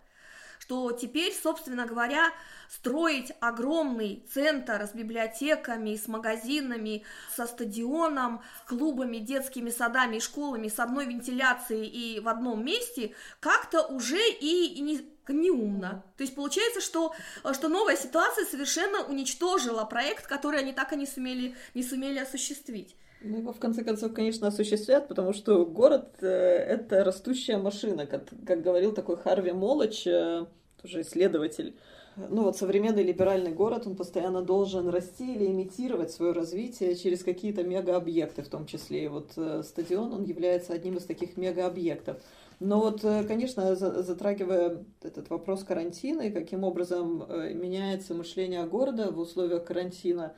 Speaker 2: что теперь, собственно говоря, строить огромный центр с библиотеками, с магазинами, со стадионом, клубами, детскими садами и школами, с одной вентиляцией и в одном месте, как-то уже и, не неумно. То есть получается, что, что новая ситуация совершенно уничтожила проект, который они так и не сумели, не сумели осуществить.
Speaker 1: Ну, его в конце концов, конечно, осуществят, потому что город э, это растущая машина, как, как говорил такой Харви Молоч, э, тоже исследователь. Ну вот современный либеральный город, он постоянно должен расти или имитировать свое развитие через какие-то мегаобъекты в том числе. И вот э, стадион, он является одним из таких мегаобъектов. Но вот, э, конечно, затрагивая этот вопрос карантина и каким образом меняется мышление города в условиях карантина,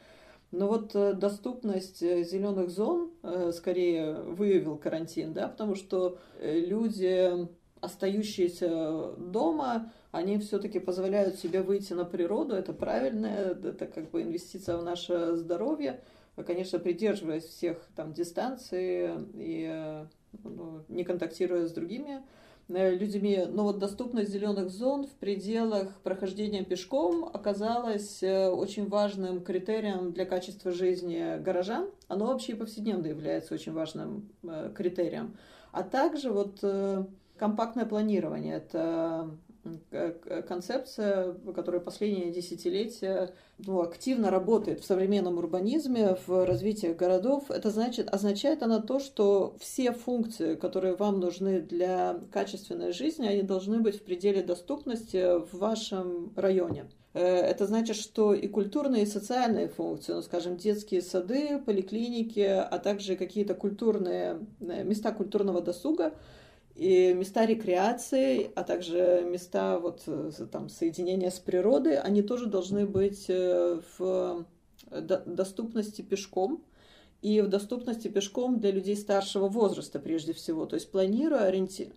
Speaker 1: но вот э, доступность э, зеленых зон э, скорее выявил карантин, да, потому что люди, остающиеся дома, они все-таки позволяют себе выйти на природу, это правильно, это как бы инвестиция в наше здоровье, конечно, придерживаясь всех там дистанций и ну, не контактируя с другими людьми, но вот доступность зеленых зон в пределах прохождения пешком оказалась э, очень важным критерием для качества жизни горожан. Оно вообще и повседневно является очень важным э, критерием. А также вот компактное планирование. Это концепция, которая последние десятилетия ну, активно работает в современном урбанизме, в развитии городов. Это значит, означает она то, что все функции, которые вам нужны для качественной жизни, они должны быть в пределе доступности в вашем районе. Э, это значит, что и культурные, и социальные функции, ну, скажем, детские сады, поликлиники, а также какие-то культурные э, места культурного досуга – и места рекреации, а также места вот э, там соединения с природой, они тоже должны быть э, в доступности пешком и в доступности пешком для людей старшего возраста прежде всего. То есть планируя, ориенти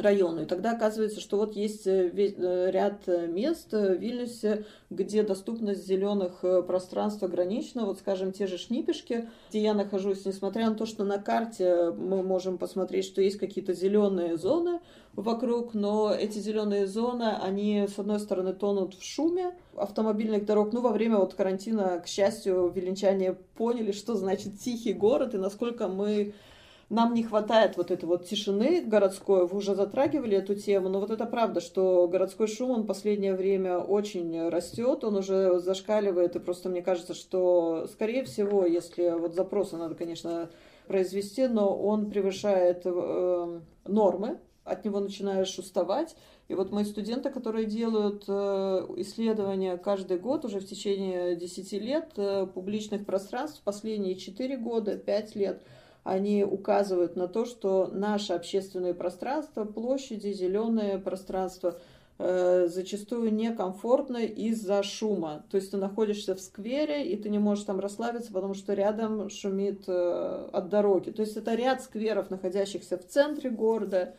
Speaker 1: району. И тогда оказывается, что вот есть э, э, ряд э, мест в Вильнюсе, где доступность зеленых пространств ограничена. Вот, скажем, те же Шнипешки, где я нахожусь, несмотря на то, что на карте мы можем посмотреть, что есть какие-то зеленые зоны вокруг, но эти зеленые зоны, они, с одной стороны, тонут в шуме автомобильных дорог. Ну, во время вот карантина, к счастью, виленчане поняли, что значит тихий город и насколько мы нам не хватает вот этой вот тишины городской. Вы уже затрагивали эту тему, но вот это правда, что городской шум, он последнее время очень растет, он уже зашкаливает, и просто мне кажется, что, скорее всего, если вот запросы надо, конечно, произвести, но он превышает э, нормы, от него начинаешь уставать. И вот мои студенты, которые делают э, исследования каждый год, уже в течение 10 лет, э, публичных пространств, последние 4 года, 5 лет – они указывают на то, что наше общественное пространство, площади, зеленое пространство э, зачастую некомфортно из-за шума. То есть ты находишься в сквере, и ты не можешь там расслабиться, потому что рядом шумит э, от дороги. То есть это ряд скверов, находящихся в центре города,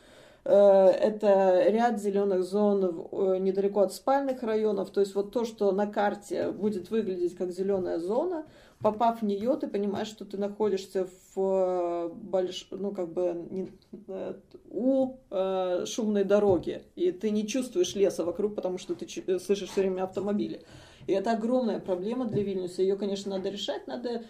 Speaker 1: э, это ряд зеленых зон э, недалеко от спальных районов. То есть вот то, что на карте будет выглядеть как зеленая зона, попав в нее, ты понимаешь, что ты находишься в э, больш... ну, как бы не... Э, у э, шумной дороги, и ты не чувствуешь леса вокруг, потому что ты слышишь все время автомобили. И это огромная проблема для Вильнюса. Ее, конечно, надо решать, надо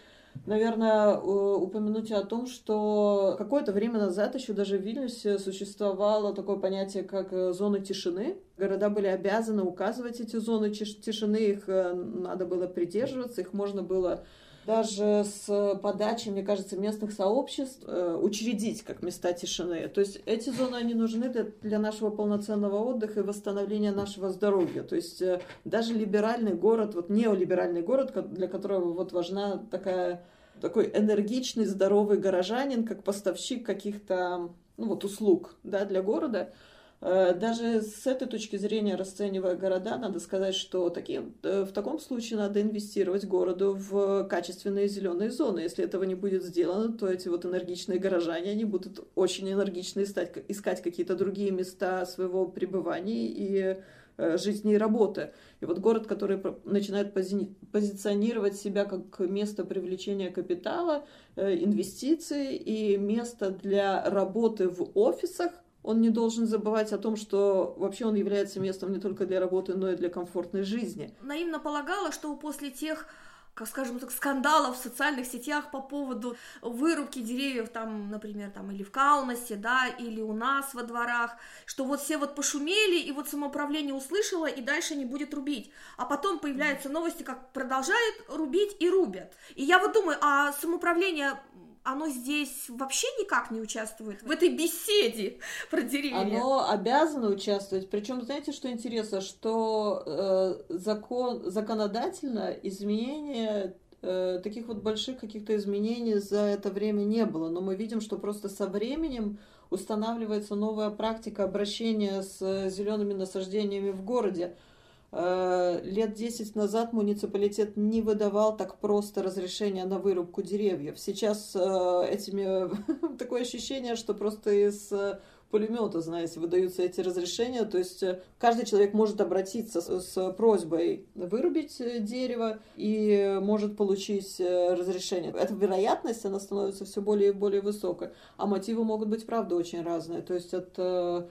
Speaker 1: наверное, упомянуть о том, что какое-то время назад еще даже в Вильнюсе существовало такое понятие, как зоны тишины. Города были обязаны указывать эти зоны тишины, их надо было придерживаться, их можно было даже с подачи, мне кажется, местных сообществ э, учредить как места тишины. То есть эти зоны, они нужны для, для нашего полноценного отдыха и восстановления нашего здоровья. То есть э, даже либеральный город, вот неолиберальный город, для которого вот важна такая такой энергичный, здоровый горожанин, как поставщик каких-то ну, вот, услуг да, для города – даже с этой точки зрения, расценивая города, надо сказать, что таким, э, в таком случае надо инвестировать городу в качественные зеленые зоны. Если этого не будет сделано, то эти вот энергичные горожане, они будут очень энергично искать, искать какие-то другие места своего пребывания и э, жизни и работы. И вот город, который начинает пози позиционировать себя как место привлечения капитала, инвестиций и место для работы в офисах – он не должен забывать о том, что вообще он является местом не только для работы, но и для комфортной жизни.
Speaker 2: Наивно полагала, что после тех как скажем так, скандалов в социальных сетях по поводу вырубки деревьев, там, например, там, или в Каунасе, да, или у нас во дворах, что вот все вот пошумели, и вот самоуправление услышало, и дальше не будет рубить. А потом появляются новости, как продолжают рубить и рубят. И я вот думаю, а самоуправление оно здесь вообще никак не участвует в этой беседе про деревья.
Speaker 1: Оно обязано участвовать. Причем, знаете, что интересно, что э, закон, законодательно изменения э, таких вот больших каких-то изменений за это время не было. Но мы видим, что просто со временем устанавливается новая практика обращения с зелеными насаждениями в городе. Э, лет 10 назад муниципалитет не выдавал так просто разрешения на вырубку деревьев. Сейчас э, этими такое ощущение, что просто из пулемета, знаете, выдаются эти разрешения. То есть э, каждый человек может обратиться с, с просьбой вырубить э, дерево и может получить э, разрешение. Эта вероятность, она становится все более и более высокой. А мотивы могут быть, правда, очень разные. То есть это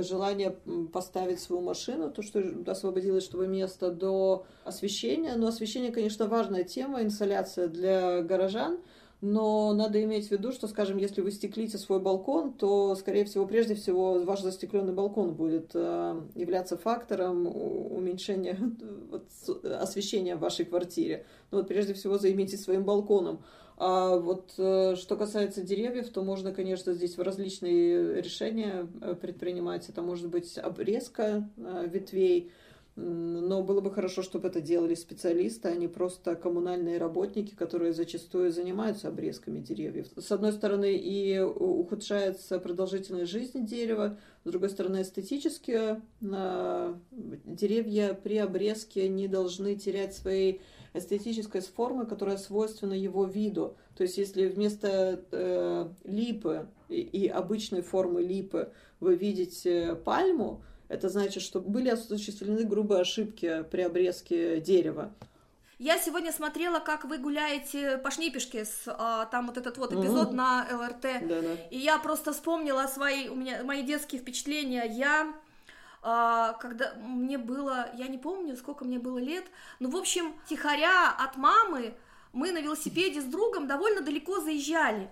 Speaker 1: желание поставить свою машину, то, что освободилось, чтобы место до освещения. Но освещение, конечно, важная тема, инсоляция для горожан – но надо иметь в виду, что, скажем, если вы стеклите свой балкон, то, скорее всего, прежде всего, ваш застекленный балкон будет э, являться фактором уменьшения вот, освещения в вашей квартире. Но вот прежде всего займитесь своим балконом. А вот э, что касается деревьев, то можно, конечно, здесь различные решения э, предпринимать. Это может быть обрезка ветвей, но было бы хорошо, чтобы это делали специалисты, а не просто коммунальные работники, которые зачастую занимаются обрезками деревьев. С одной стороны, и ухудшается продолжительность жизни дерева, с другой стороны, эстетически деревья при обрезке не должны терять своей эстетической формы, которая свойственна его виду. То есть, если вместо э, липы и, и обычной формы липы вы видите пальму, это значит, что были осуществлены грубые ошибки при обрезке дерева.
Speaker 2: Я сегодня смотрела, как вы гуляете по Шнипешке, с, а, там вот этот вот эпизод угу. на ЛРТ,
Speaker 1: да, да.
Speaker 2: и я просто вспомнила свои, у меня, мои детские впечатления. Я, когда мне было, я не помню, сколько мне было лет, ну, в общем, тихоря от мамы мы на велосипеде с другом довольно далеко заезжали.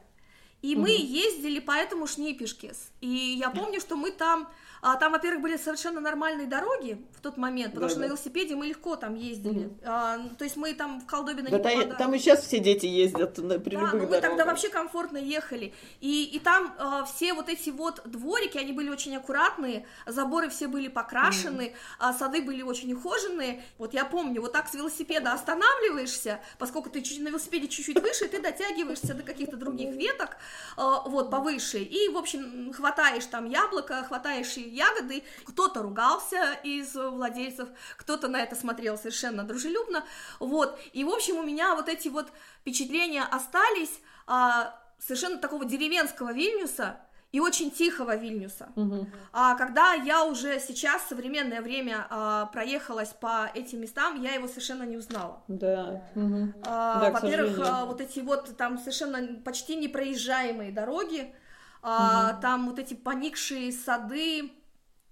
Speaker 2: И угу. мы ездили по этому Шнипешке. И я помню, что мы там а, там, во-первых, были совершенно нормальные дороги в тот момент, потому да, что да. на велосипеде мы легко там ездили. Угу. А, то есть мы там в Колдобино
Speaker 1: да, не попадали. Там и сейчас все дети ездят на, при
Speaker 2: да,
Speaker 1: любых
Speaker 2: ну, мы тогда вообще комфортно ехали. И, и там а, все вот эти вот дворики, они были очень аккуратные, заборы все были покрашены, угу. а, сады были очень ухоженные. Вот я помню, вот так с велосипеда останавливаешься, поскольку ты чуть, на велосипеде чуть-чуть выше, ты дотягиваешься до каких-то других веток, а, вот, повыше, и, в общем, хватаешь там яблоко, хватаешь ягоды. Кто-то ругался из владельцев, кто-то на это смотрел совершенно дружелюбно. Вот. И, в общем, у меня вот эти вот впечатления остались а, совершенно такого деревенского Вильнюса, и очень тихого Вильнюса.
Speaker 1: Угу.
Speaker 2: А когда я уже сейчас, в современное время, а, проехалась по этим местам, я его совершенно не узнала.
Speaker 1: Да. Угу.
Speaker 2: А, да, во-первых, а, вот эти вот там совершенно почти непроезжаемые дороги, угу. а, там вот эти поникшие сады,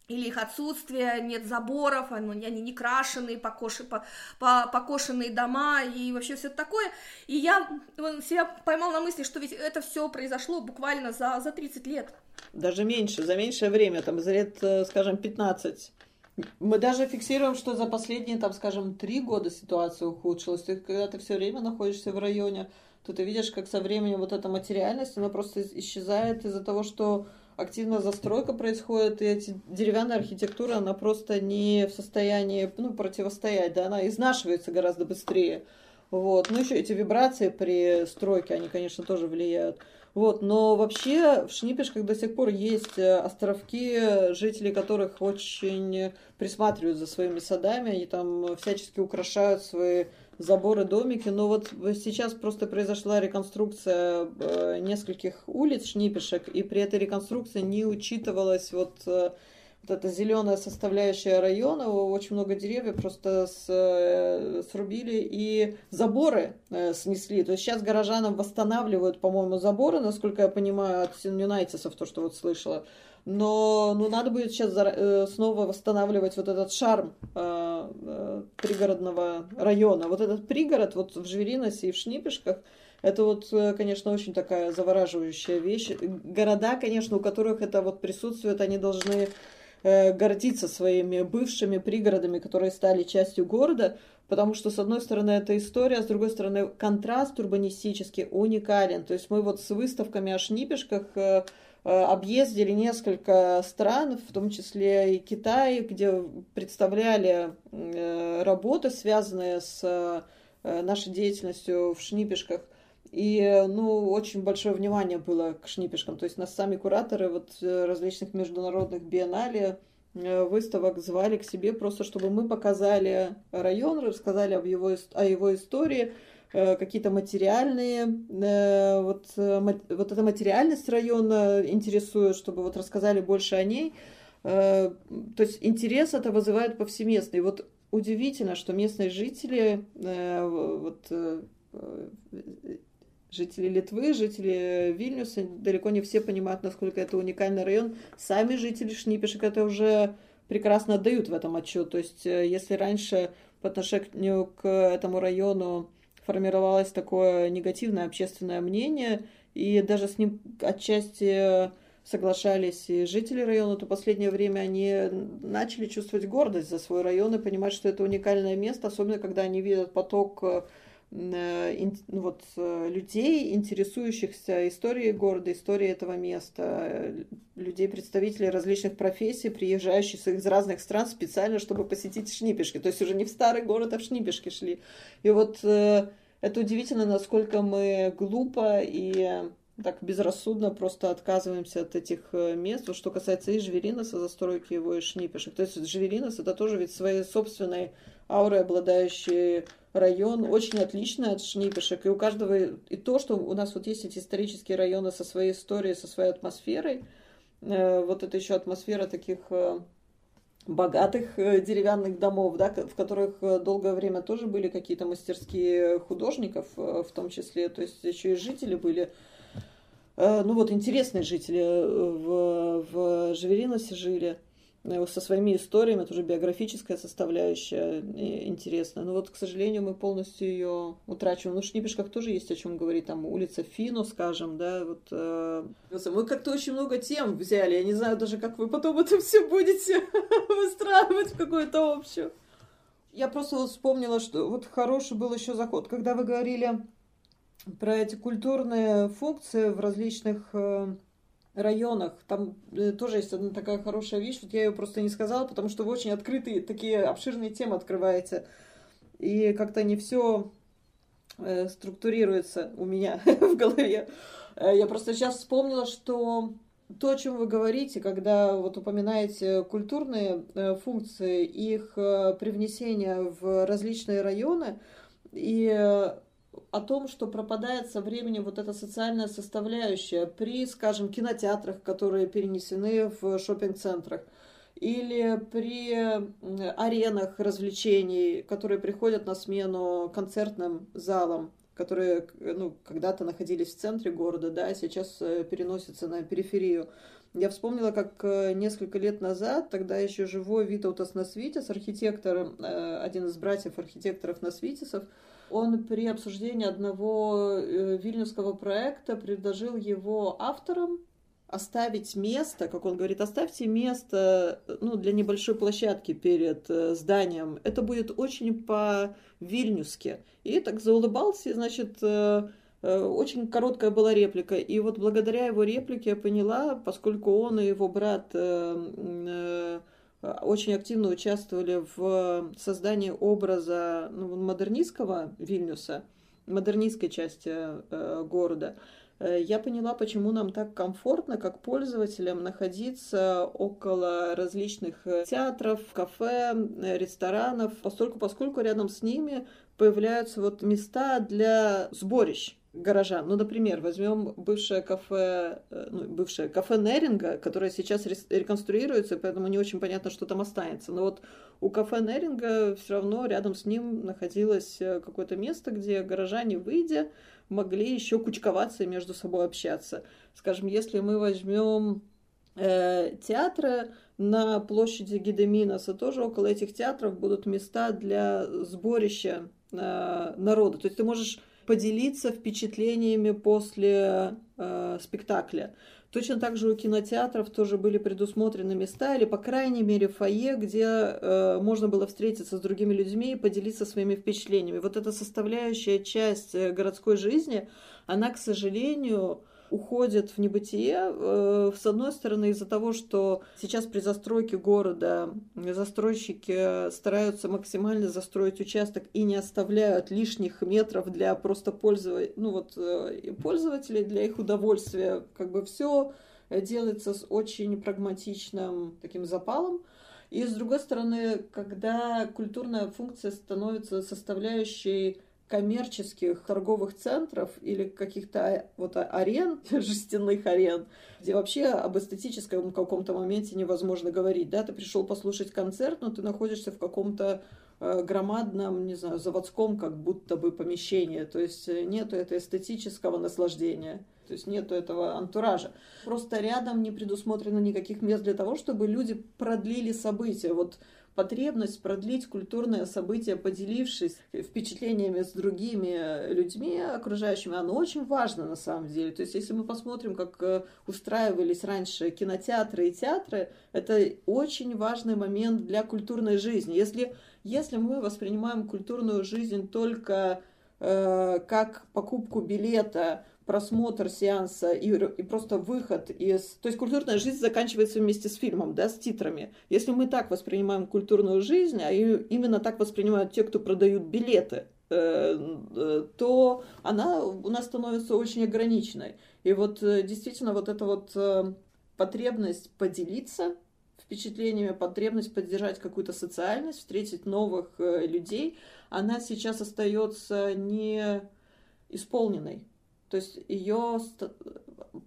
Speaker 2: или их отсутствие, нет заборов, они, они не крашеные, покоши, по, по, покошенные дома и вообще все такое. И я себя поймал на мысли, что ведь это все произошло буквально за, за 30 лет.
Speaker 1: Даже меньше, за меньшее время, там за лет, э, скажем, 15. Мы даже фиксируем, что за последние, там, скажем, три года ситуация ухудшилась. Ты, когда ты все время находишься в районе, то ты видишь, как со временем вот эта материальность, она просто исчезает из-за того, что активно застройка происходит, и эти деревянная архитектура, она просто не в состоянии ну, противостоять, да, она изнашивается гораздо быстрее. Вот. Ну, еще эти вибрации при стройке, они, конечно, тоже влияют. Вот, но вообще в Шнипешках до сих пор есть э, островки, жители которых очень присматривают за своими садами, они там всячески украшают свои заборы, домики. Но вот сейчас просто произошла реконструкция э, нескольких улиц Шнипешек, и при этой реконструкции не учитывалась вот э, вот эта зеленая составляющая района, очень много деревьев просто с, э, срубили и заборы снесли. То есть сейчас горожанам восстанавливают, по-моему, заборы, насколько я понимаю, от Юнайтисов, то, что вот слышала. Но ну, надо будет сейчас э, снова восстанавливать вот этот шарм э, э, пригородного района. Вот этот пригород вот в Жвериносе и в Шнипешках, это вот, э, конечно, очень такая завораживающая вещь. Города, конечно, у которых это вот присутствует, они должны э, гордиться своими бывшими пригородами, которые стали частью города, потому что, с одной стороны, это история, а с другой стороны, контраст урбанистический уникален. То есть мы вот с выставками о Шнипешках объездили несколько стран, в том числе и Китай, где представляли э, работы, связанные с э, нашей деятельностью в шнипешках. И, ну, очень большое внимание было к шнипешкам. То есть нас сами кураторы вот различных международных биеннале выставок звали к себе просто, чтобы мы показали район, рассказали об его, о его истории, какие-то материальные, вот, вот эта материальность района интересует, чтобы вот рассказали больше о ней. То есть интерес это вызывает повсеместный. Вот удивительно, что местные жители, вот жители Литвы, жители Вильнюса, далеко не все понимают, насколько это уникальный район. Сами жители Шнипешек это уже прекрасно отдают в этом отчет. То есть, э, если раньше по отношению к этому району формировалось такое негативное общественное мнение, и даже с ним отчасти соглашались и жители района, то последнее время они начали чувствовать гордость за свой район и понимать, что это уникальное место, особенно когда они видят поток э, вот, э, людей, интересующихся историей города, историей этого места, э, людей, представителей различных профессий, приезжающих из разных стран специально, чтобы посетить Шнипешки. То есть уже не в старый город, а в Шнипешки шли. И вот это удивительно, насколько мы глупо и так безрассудно просто отказываемся от этих мест. Вот что касается и Жвериноса, застройки его и Шнипешек. То есть Жверинос это тоже ведь своей собственной аурой обладающий район очень отличный от Шнипешек. И у каждого, и то, что у нас вот есть эти исторические районы со своей историей, со своей атмосферой, э, вот это еще атмосфера таких э, богатых э, деревянных домов, да, в которых долгое время тоже были какие-то мастерские художников в том числе, то есть еще и жители были, ну вот интересные жители в, в Жавериносе жили. Э, со своими историями, тоже биографическая составляющая интересная. Но вот, к сожалению, мы полностью ее утрачиваем. Ну, в Шнипешках тоже есть о чем говорить. Там улица Фино, скажем, да, вот. Э... Мы как-то очень много тем взяли. Я не знаю даже, как вы потом это все будете выстраивать в какую-то общую. Я просто вот вспомнила, что вот хороший был еще заход, когда вы говорили про эти культурные функции в различных э, районах. Там э, тоже есть одна такая хорошая вещь, вот я ее просто не сказала, потому что вы очень открытые, такие обширные темы открываете. И как-то не все э, структурируется у меня в голове. Э, я просто сейчас вспомнила, что то, о чем вы говорите, когда вот упоминаете культурные функции, их привнесение в различные районы, и о том, что пропадает со временем вот эта социальная составляющая при, скажем, кинотеатрах, которые перенесены в шопинг-центрах, или при аренах развлечений, которые приходят на смену концертным залам, которые ну, когда-то находились в центре города, да, сейчас э, переносятся на периферию. Я вспомнила, как э, несколько лет назад, тогда еще живой Витаутас Насвитис, архитектор, э, один из братьев архитекторов Насвитисов, он при обсуждении одного э, вильнюсского проекта предложил его авторам оставить место, как он говорит, оставьте место ну, для небольшой площадки перед э, зданием. Это будет очень по-вильнюски. И так заулыбался, значит, э, очень короткая была реплика. И вот благодаря его реплике я поняла, поскольку он и его брат очень активно участвовали в создании образа ну, модернистского Вильнюса, модернистской части э, города. Э, я поняла, почему нам так комфортно, как пользователям, находиться около различных театров, кафе, ресторанов, поскольку, поскольку рядом с ними появляются вот места для сборищ горожан. Ну, например, возьмем бывшее кафе, э, ну, бывшее кафе Неринга, которое сейчас реконструируется, поэтому не очень понятно, что там останется. Но вот у кафе Неринга все равно рядом с ним находилось э, какое-то место, где горожане, выйдя, могли еще кучковаться и между собой общаться. Скажем, если мы возьмем э, театры на площади Гидеминоса, тоже около этих театров будут места для сборища э, народа. То есть ты можешь поделиться впечатлениями после э, спектакля. Точно так же у кинотеатров тоже были предусмотрены места, или, по крайней мере, фойе, где э, можно было встретиться с другими людьми и поделиться своими впечатлениями. Вот эта составляющая часть э, городской жизни, она, к сожалению, уходит в небытие, э, с одной стороны, из-за того, что сейчас при застройке города застройщики стараются максимально застроить участок и не оставляют лишних метров для просто пользователей, ну вот, э, пользователей, для их удовольствия. Как бы все делается с очень прагматичным таким запалом. И с другой стороны, когда культурная функция становится составляющей коммерческих торговых центров или каких-то вот арен, жестяных арен, где вообще об эстетическом каком-то моменте невозможно говорить. Да, ты пришел послушать концерт, но ты находишься в каком-то э, громадном, не знаю, заводском как будто бы помещении. То есть э, нету этого эстетического наслаждения. То есть нету этого антуража. Просто рядом не предусмотрено никаких мест для того, чтобы люди продлили события. Вот потребность продлить культурное событие, поделившись впечатлениями с другими людьми окружающими, оно очень важно на самом деле. То есть, если мы посмотрим, как э, устраивались раньше кинотеатры и театры, это очень важный момент для культурной жизни. Если, если мы воспринимаем культурную жизнь только э, как покупку билета, просмотр сеанса и, и просто выход из... То есть культурная жизнь заканчивается вместе с фильмом, да, с титрами. Если мы так воспринимаем культурную жизнь, а именно так воспринимают те, кто продают билеты, э, э, то она у нас становится очень ограниченной. И вот э, действительно вот эта вот потребность поделиться впечатлениями, потребность поддержать какую-то социальность, встретить новых людей, она сейчас остается не исполненной. То есть ее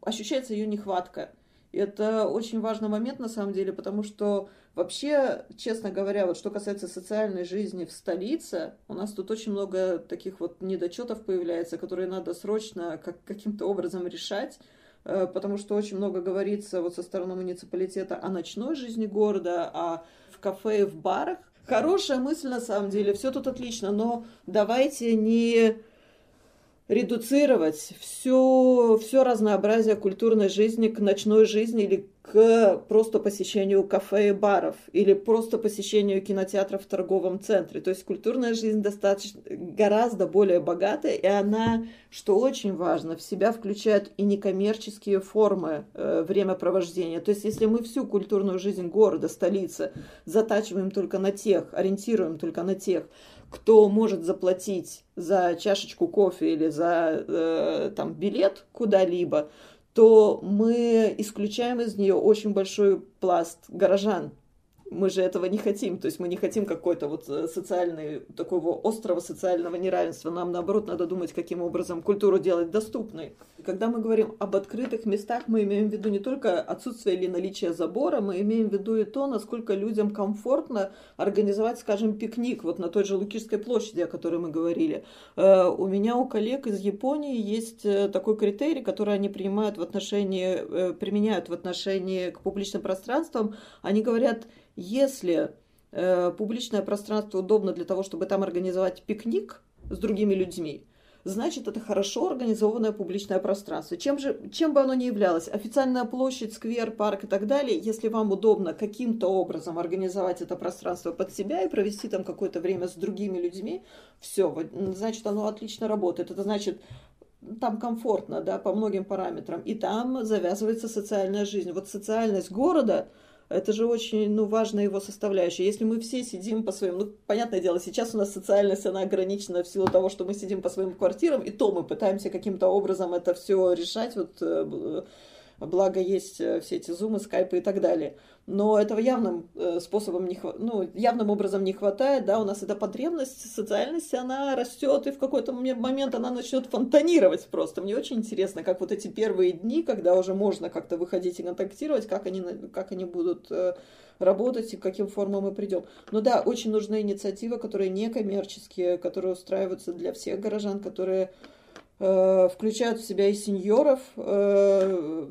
Speaker 1: ощущается ее нехватка. И это очень важный момент на самом деле, потому что вообще, честно говоря, вот что касается социальной жизни в столице, у нас тут очень много таких вот недочетов появляется, которые надо срочно как, каким-то образом решать, э, потому что очень много говорится вот со стороны муниципалитета о ночной жизни города, о в кафе и в барах. Хорошая мысль на самом деле, все тут отлично, но давайте не редуцировать все, все разнообразие культурной жизни к ночной жизни или к просто посещению кафе и баров, или просто посещению кинотеатров в торговом центре. То есть культурная жизнь достаточно гораздо более богатая, и она, что очень важно, в себя включает и некоммерческие формы э, времяпровождения. То есть если мы всю культурную жизнь города, столицы затачиваем только на тех, ориентируем только на тех, кто может заплатить за чашечку кофе или за э, там, билет куда-либо, то мы исключаем из нее очень большой пласт горожан, мы же этого не хотим. То есть мы не хотим какой-то вот э, социальный, такого острого социального неравенства. Нам, наоборот, надо думать, каким образом культуру делать доступной. Когда мы говорим об открытых местах, мы имеем в виду не только отсутствие или наличие забора, мы имеем в виду и то, насколько людям комфортно организовать, скажем, пикник вот на той же Лукишской площади, о которой мы говорили. Э, у меня, у коллег из Японии есть э, такой критерий, который они принимают в отношении, применяют в отношении к публичным пространствам. Они говорят, если э, публичное пространство удобно для того, чтобы там организовать пикник с другими людьми, значит, это хорошо организованное публичное пространство. Чем, же, чем бы оно ни являлось, официальная площадь, сквер, парк и так далее, если вам удобно каким-то образом организовать это пространство под себя и провести там какое-то время с другими людьми, все, значит, оно отлично работает. Это значит, там комфортно, да, по многим параметрам. И там завязывается социальная жизнь. Вот социальность города – это же очень ну, важная его составляющая. Если мы все сидим по своим... Ну, понятное дело, сейчас у нас социальность, она ограничена в силу того, что мы сидим по своим квартирам, и то мы пытаемся каким-то образом это все решать. Вот э, благо есть э, все эти зумы, скайпы и так далее. Но этого явным э, способом не ну, явным образом не хватает, да, у нас эта потребность социальности, она растет, и в какой-то момент она начнет фонтанировать просто. Мне очень интересно, как вот эти первые дни, когда уже можно как-то выходить и контактировать, как они, как они будут э, работать и к каким формам мы придем. Но да, очень нужны инициативы, которые не коммерческие, которые устраиваются для всех горожан, которые включают в себя и сеньоров, э,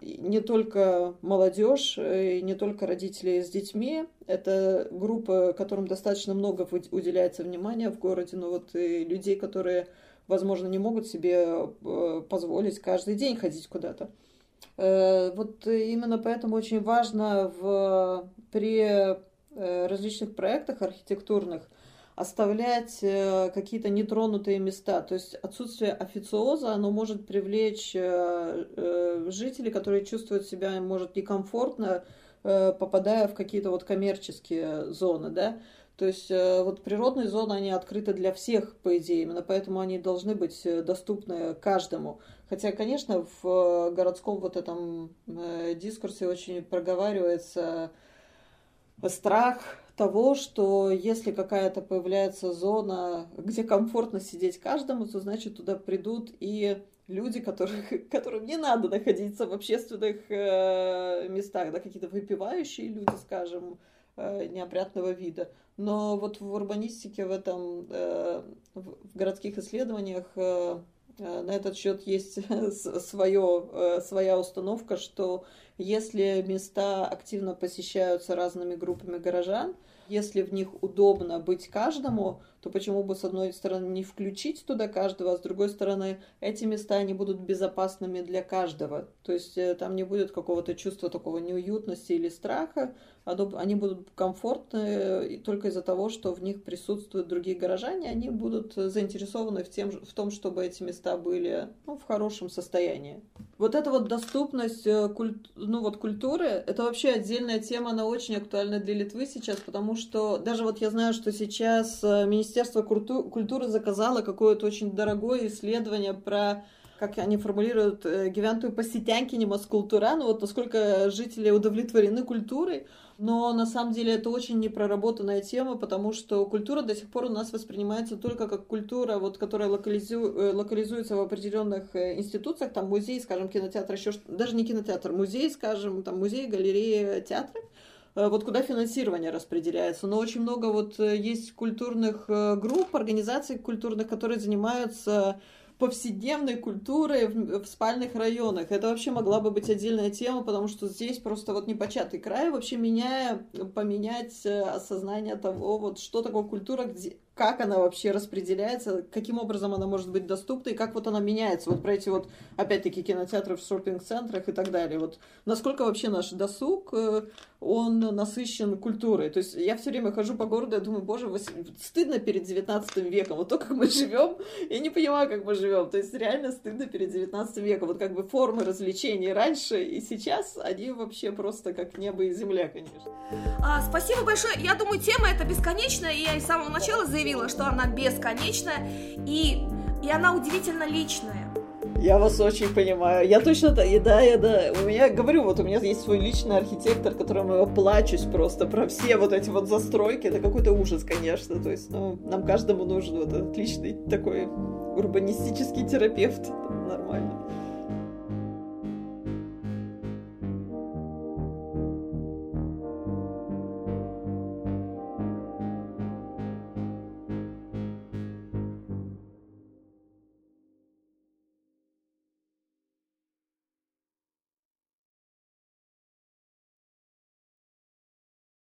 Speaker 1: не только молодежь, и не только родители с детьми. Это группы, которым достаточно много уделяется внимания в городе, но вот и людей, которые, возможно, не могут себе э, позволить каждый день ходить куда-то. Вот именно поэтому очень важно в, при различных проектах архитектурных – оставлять э, какие-то нетронутые места. То есть отсутствие официоза, оно может привлечь э, э, жителей, которые чувствуют себя, может, некомфортно, попадая в какие-то вот коммерческие зоны, да. То есть вот природные зоны, они открыты для всех, по идее, именно поэтому они должны быть доступны каждому. Хотя, конечно, в городском вот этом дискурсе очень проговаривается страх того, что если какая-то появляется зона, где комфортно сидеть каждому, то значит туда придут и люди, которых, которым не надо находиться в общественных э, местах, да, какие-то выпивающие люди, скажем, э, неопрятного вида. Но вот в урбанистике, в этом, э, в городских исследованиях э, э, на этот счет есть свое, э, своя установка, что если места активно посещаются разными группами горожан, если в них удобно быть каждому, то почему бы с одной стороны не включить туда каждого, а с другой стороны эти места они будут безопасными для каждого. То есть э, там не будет какого-то чувства такого неуютности или страха, они будут комфортны э, только из-за того, что в них присутствуют другие горожане, они будут заинтересованы в, тем, в том, чтобы эти места были ну, в хорошем состоянии. Вот эта вот доступность э, культ, ну, вот культуры, это вообще отдельная тема, она очень актуальна для Литвы сейчас, потому что даже вот я знаю, что сейчас Министерство Министерство культуры заказало какое-то очень дорогое исследование про как они формулируют, э, gyventojų pasitenkinimas культура, ну вот насколько жители удовлетворены культурой, но на самом деле это очень непроработанная тема, потому что культура до сих пор у нас воспринимается только как культура, вот, которая локализу... Э, локализуется в определенных э, институциях, там музей, скажем, кинотеатр, еще даже не кинотеатр, музей, скажем, там музей, галерея, театры. Вот куда финансирование распределяется. Но очень много вот есть культурных групп, организаций культурных, которые занимаются повседневной культурой в, в спальных районах. Это вообще могла бы быть отдельная тема, потому что здесь просто вот непочатый край, вообще меняя, поменять осознание того, вот что такое культура, где, как она вообще распределяется, каким образом она может быть доступна и как вот она меняется. Вот про эти вот, опять-таки, кинотеатры в шопинг-центрах и так далее. Вот насколько вообще наш досуг, э, он насыщен культурой. То есть я все время хожу по городу и думаю, боже, стыдно перед 19 веком. Вот то, как мы живем, я не понимаю, как мы живем. То есть реально стыдно перед 19 веком. Вот как бы формы развлечений раньше и сейчас, они вообще просто как небо и земля, конечно.
Speaker 2: А, спасибо большое. Я думаю, тема эта бесконечная, и я с самого начала заявила, заявила, что она бесконечная и, и она удивительно личная.
Speaker 1: Я вас очень понимаю. Я точно да, и да, я да. У меня, говорю, вот у меня есть свой личный архитектор, которому я плачусь просто про все вот эти вот застройки. Это какой-то ужас, конечно. То есть, ну, нам каждому нужен вот отличный такой урбанистический терапевт. Нормально.